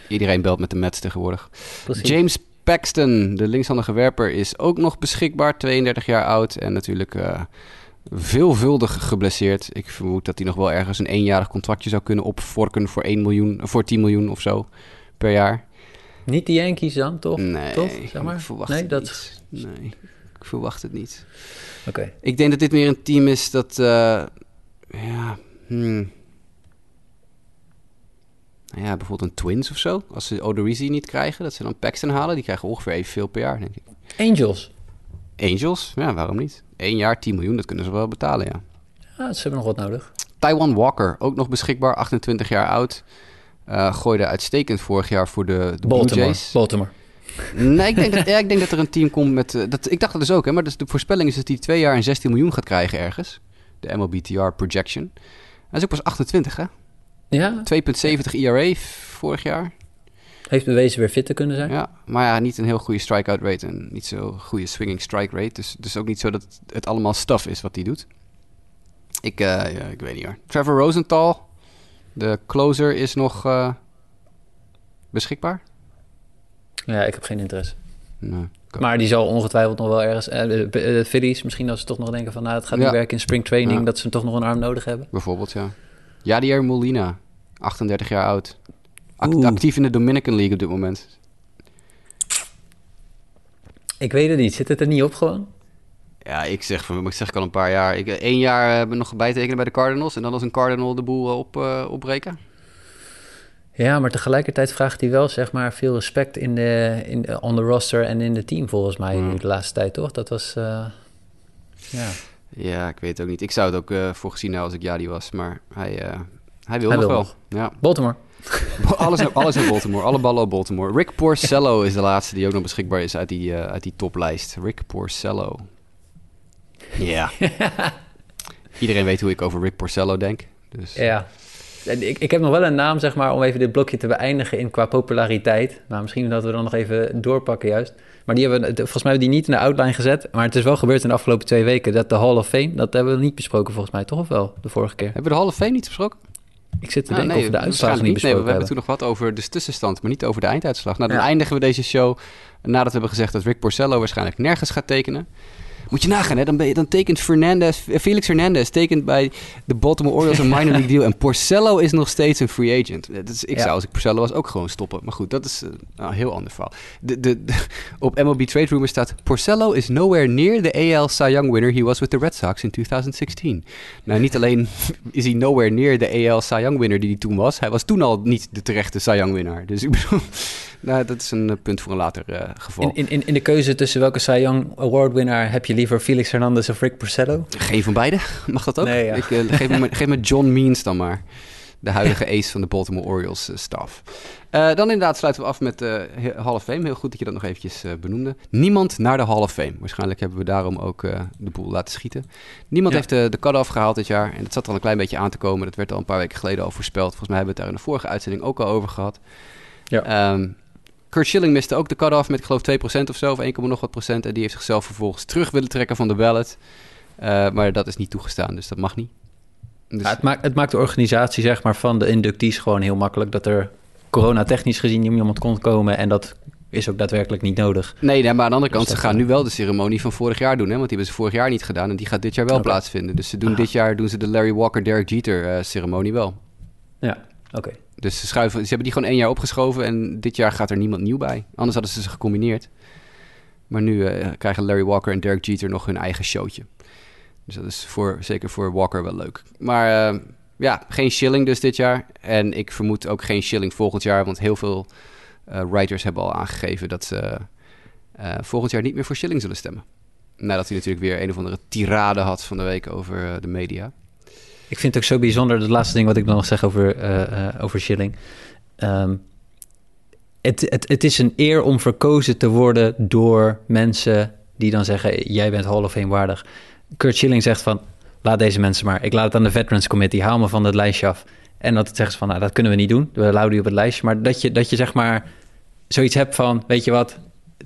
Iedereen belt met de Mets tegenwoordig. Precies. James Paxton, de linkshandige werper, is ook nog beschikbaar. 32 jaar oud en natuurlijk eh, veelvuldig geblesseerd. Ik vermoed dat hij nog wel ergens een eenjarig contractje zou kunnen opvorken voor, 1 miljoen, voor 10 miljoen of zo per jaar. Niet de Yankees dan, toch? Nee, Toch? Zeg maar. ik verwacht Nee, het dat- niet. Nee, ik verwacht het niet. Oké. Ik denk dat dit meer een team is dat. eh, ja. hmm. Nou ja, bijvoorbeeld een Twins of zo. Als ze Odorizzi niet krijgen, dat ze dan Paxton halen. Die krijgen ongeveer evenveel per jaar, denk ik. Angels. Angels, ja, waarom niet? Eén jaar, 10 miljoen, dat kunnen ze wel betalen, ja. Ja, ze hebben nog wat nodig. Taiwan Walker, ook nog beschikbaar, 28 jaar oud. Eh gooide uitstekend vorig jaar voor de, de Blue Baltimore. Jays. Baltimore. Nee, ik denk, dat, ja, ik denk dat er een team komt met... eh, dat, ik dacht dat dus ook, hè, maar dus de voorspelling is dat hij twee jaar en 16 miljoen gaat krijgen ergens. De MLBTR projection. Hij is ook pas 28, hè? 2,70 Ja, ERA vorig jaar. heeft bewezen weer fit te kunnen zijn. Ja, maar ja, niet een heel goede strikeout rate en niet zo goede swinging strike rate. Dus, dus ook niet zo dat het allemaal stuff is wat hij doet. Ik, eh, ja, ik weet niet hoor. Trevor Rosenthal, de closer, is nog eh, beschikbaar. Ja, ik heb geen interesse. Nee. Maar die zal ongetwijfeld nog wel ergens... eh, de, de Phillies, misschien als ze toch nog denken van... nou, het gaat Ja. niet werken in spring training... Ja. dat ze toch nog een arm nodig hebben. Bijvoorbeeld, ja. Jadier Molina, 38 jaar oud. Act- actief in de Dominican League op dit moment. Ik weet het niet. Zit het er niet op gewoon? Ja, ik zeg, van, ik zeg ik al een paar jaar. Ik eh, één jaar uh, nog bijtekenen bij de Cardinals. En dan als een Cardinal de boel eh, op, eh, opbreken. Ja, maar tegelijkertijd vraagt hij wel zeg maar veel respect in de, in on the roster en in de team volgens mij Ja. de laatste tijd, toch? Dat was, eh, ja. Ja, ik weet het ook niet. Ik zou het ook eh, voor gezien houden als ik Jadi was. Maar hij, eh, hij wil Hij nog wil wel. nog. Ja. Baltimore. alles, naar- alles naar Baltimore. Alle ballen op Baltimore. Rick Porcello is de laatste die ook nog beschikbaar is uit die, eh, uit die toplijst. Rick Porcello. Ja. Iedereen weet hoe ik over Rick Porcello denk. Dus Ja. Ik, ik heb nog wel een naam, zeg maar, om even dit blokje te beëindigen in qua populariteit. Maar misschien dat we dan nog even doorpakken juist. Maar die hebben, volgens mij hebben we die niet in de outline gezet. Maar het is wel gebeurd in de afgelopen twee weken. Dat de Hall of Fame, dat hebben we niet besproken volgens mij, toch? Of wel, de vorige keer? Hebben we de Hall of Fame niet besproken? Ik zit te Ah, denken of we de waarschijnlijk niet niet. Nee, we besproken hebben hebben. toen nog wat over de tussenstand, maar niet over de einduitslag. Nou, dan Ja. eindigen we deze show nadat we hebben gezegd dat Rick Porcello waarschijnlijk nergens gaat tekenen. Moet je nagaan, hè? Dan, ben je, dan tekent Fernandez, eh, Felix Hernandez tekent bij de Baltimore Orioles een minor league deal. En Porcello is nog steeds een free agent. Eh, ik Ja. zou als ik Porcello was ook gewoon stoppen. Maar goed, dat is eh, een heel ander verhaal. De, de, de- op MLB Trade Rumor staat... Porcello is nowhere near the AL Cy Young winner he was with the Red Sox in 2016. Nou, niet alleen is hij nowhere near de AL Cy Young winner die hij toen was. Hij was toen al niet de terechte Cy Young winnaar. Dus ik bedoel, nou, dat is een eh, punt voor een later eh, geval. In, in, in de keuze tussen welke Cy Young Award winnaar heb je liever Felix Hernandez of Rick Porcello? Geen van beide? Mag dat ook? Nee, ja. ik, eh, geef, me, geef me John Means dan maar. De huidige ace van de Baltimore Orioles staf. Eh, dan inderdaad sluiten we af met de Hall of Fame. Heel goed dat je dat nog eventjes benoemde. Niemand naar de Hall of Fame. Waarschijnlijk hebben we daarom ook de boel laten schieten. Niemand Ja. heeft de, de cut-off gehaald dit jaar. En dat zat er al een klein beetje aan te komen. Dat werd al een paar weken geleden al voorspeld. Volgens mij hebben we het daar in de vorige uitzending ook al over gehad. Ja. Ehm, Kurt Schilling miste ook de cut-off met ik geloof 2% of zo. Of 1, nog wat procent. En die heeft zichzelf vervolgens terug willen trekken van de ballot. Uh, maar dat is niet toegestaan, dus dat mag niet. Dus... Ja, het, maakt, het maakt de organisatie zeg maar, van de inductees gewoon heel makkelijk. Dat er corona-technisch gezien iemand kon komen en dat is ook daadwerkelijk niet nodig. Nee, maar aan de andere kant, dus ze gaan nu wel de ceremonie van vorig jaar doen. Hè? Want die hebben ze vorig jaar niet gedaan en die gaat dit jaar wel plaatsvinden. Dus ze doen dit jaar doen ze de Larry Walker, Derek Jeter uh, ceremonie wel. Ja, oké. Dus ze, schuiven, ze hebben die gewoon één jaar opgeschoven en dit jaar gaat er niemand nieuw bij. Anders hadden ze ze gecombineerd. Maar nu uh, krijgen Larry Walker en Derek Jeter nog hun eigen showtje. Dus dat is voor, zeker voor Walker wel leuk. Maar uh, ja, geen shilling dus dit jaar. En ik vermoed ook geen shilling volgend jaar, want heel veel uh, writers hebben al aangegeven dat ze volgend jaar niet meer voor Shilling zullen stemmen. Nadat hij natuurlijk weer een of andere tirade had van de week over de media. Ik vind het ook zo bijzonder, het laatste ding wat ik nog zeg over, over Shilling. Um, het, het, het is een eer om verkozen te worden door mensen die dan zeggen: Jij bent Hall of Fame waardig. Kurt Schilling zegt van: Laat deze mensen maar. Ik laat het aan de Veterans Committee. Haal me van het lijstje af. En dat het zeggen ze van: nou, Dat kunnen we niet doen. We houden die op het lijstje. Maar dat je, dat je zeg maar zoiets hebt van, weet je wat,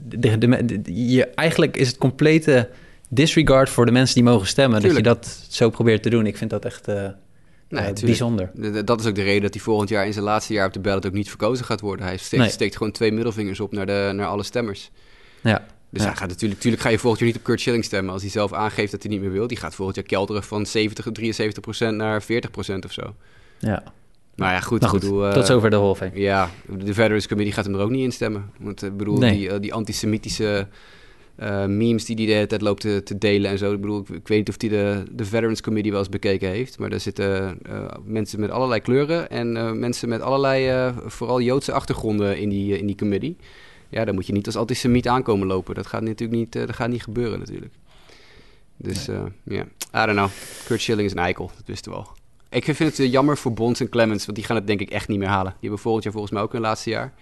de, de, je, eigenlijk is het complete disregard voor de mensen die mogen stemmen. Tuurlijk. Dat je dat zo probeert te doen. Ik vind dat echt uh, nee, uh, bijzonder. Dat is ook de reden dat hij volgend jaar in zijn laatste jaar op de ballot ook niet verkozen gaat worden. Hij steekt, nee. steekt gewoon twee middelvingers op naar, de, naar alle stemmers. Ja. Dus ja. hij gaat natuurlijk, natuurlijk ga je volgend jaar niet op Kurt Schilling stemmen als hij zelf aangeeft dat hij niet meer wil. Die gaat volgend jaar kelderen van 70, 73% naar 40% of zo. Ja. Maar ja, goed. Nou goed bedoel, tot zover de Hall Ja, de Veterans Committee gaat hem er ook niet in stemmen. Want ik bedoel, die, uh, die antisemitische uh, memes die hij de hele tijd loopt te, te, delen en zo. Ik bedoel, ik, ik, weet niet of hij de, de Veterans Committee wel eens bekeken heeft. Maar daar zitten uh, mensen met allerlei kleuren en mensen met allerlei, vooral Joodse achtergronden in die, in die committee. Ja, dan moet je niet als antisemiet aankomen lopen. Dat gaat natuurlijk niet, dat gaat niet gebeuren natuurlijk. Dus ja, nee. yeah. I don't know. Kurt Schilling is een eikel, dat wisten we al. Ik vind het eh, jammer voor Bonds en Clemens, want die gaan het denk ik echt niet meer halen. Die hebben volgend jaar volgens mij ook hun laatste jaar.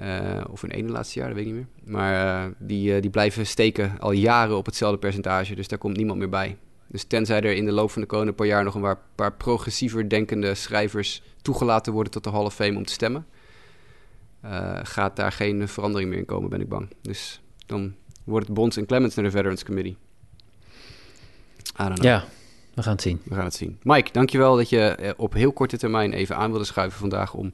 Uh, of hun ene laatste jaar, dat weet ik niet meer. Maar uh, die, uh, die blijven steken al jaren op hetzelfde percentage. Dus daar komt niemand meer bij. Dus tenzij er in de loop van de komende paar jaar nog een paar, paar progressiever denkende schrijvers toegelaten worden tot de Hall of Fame om te stemmen, gaat daar geen verandering meer in komen, ben ik bang. Dus dan wordt het Bonds en Clemens naar de Veterans Committee. I don't know. Ja, we gaan het zien. We gaan het zien. Mike, dankjewel dat je eh, op heel korte termijn even aan wilde schuiven vandaag om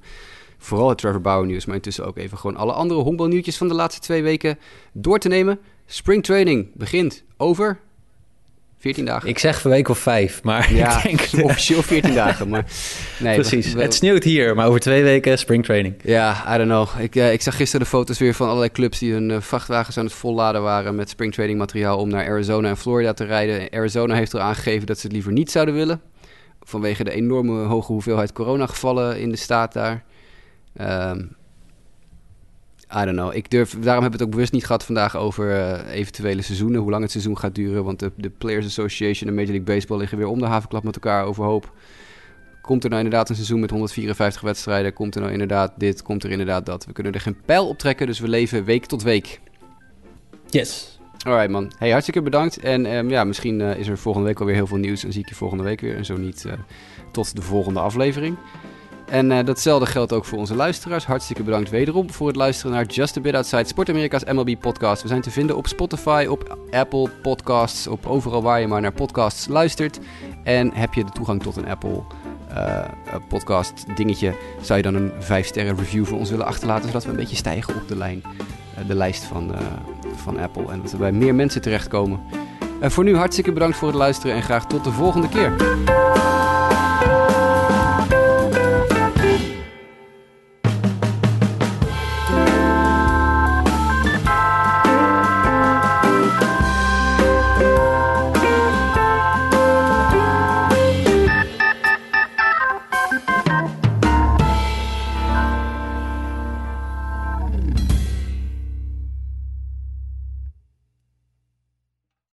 vooral het Trevor Bauer nieuws, maar intussen ook even gewoon alle andere honkbalnieuwtjes van de laatste twee weken door te nemen. Spring training begint over 14 dagen. Ik zeg een week of vijf, maar ja, ik denk... officieel 14 dagen. Maar nee, Precies, het sneeuwt hier, maar over twee weken springtraining. Ja, I don't know. Ik, uh, ik zag gisteren de foto's weer van allerlei clubs die hun uh, vrachtwagens aan het volladen waren met springtraining materiaal om naar Arizona en Florida te rijden. Arizona heeft er aangegeven dat ze het liever niet zouden willen. Vanwege de enorme hoge hoeveelheid coronagevallen in de staat daar. Um, I don't know. Ik durf, daarom heb ik het ook bewust niet gehad vandaag over uh, eventuele seizoenen, hoe lang het seizoen gaat duren. Want de, de, Players Association en Major League Baseball liggen weer om de havenklap met elkaar overhoop. Komt er nou inderdaad een seizoen met 154 wedstrijden? Komt er nou inderdaad dit? Komt er inderdaad dat? We kunnen er geen pijl op trekken, dus we leven week tot week. Yes. Alright man. Hey, hartstikke bedankt. En um, ja, misschien uh, is er volgende week alweer heel veel nieuws en zie ik je volgende week weer. En zo niet uh, tot de volgende aflevering. En uh, datzelfde geldt ook voor onze luisteraars. Hartstikke bedankt wederom voor het luisteren naar Just a Bit Outside Sport Amerika's MLB podcast. We zijn te vinden op Spotify, op Apple Podcasts, op overal waar je maar naar podcasts luistert. En heb je de toegang tot een Apple uh, podcast dingetje, zou je dan een 5 sterren review voor ons willen achterlaten, zodat we een beetje stijgen op de lijn, de lijst van, van Apple. En dat we bij meer mensen terechtkomen. voor nu hartstikke bedankt voor het luisteren en graag tot de volgende keer.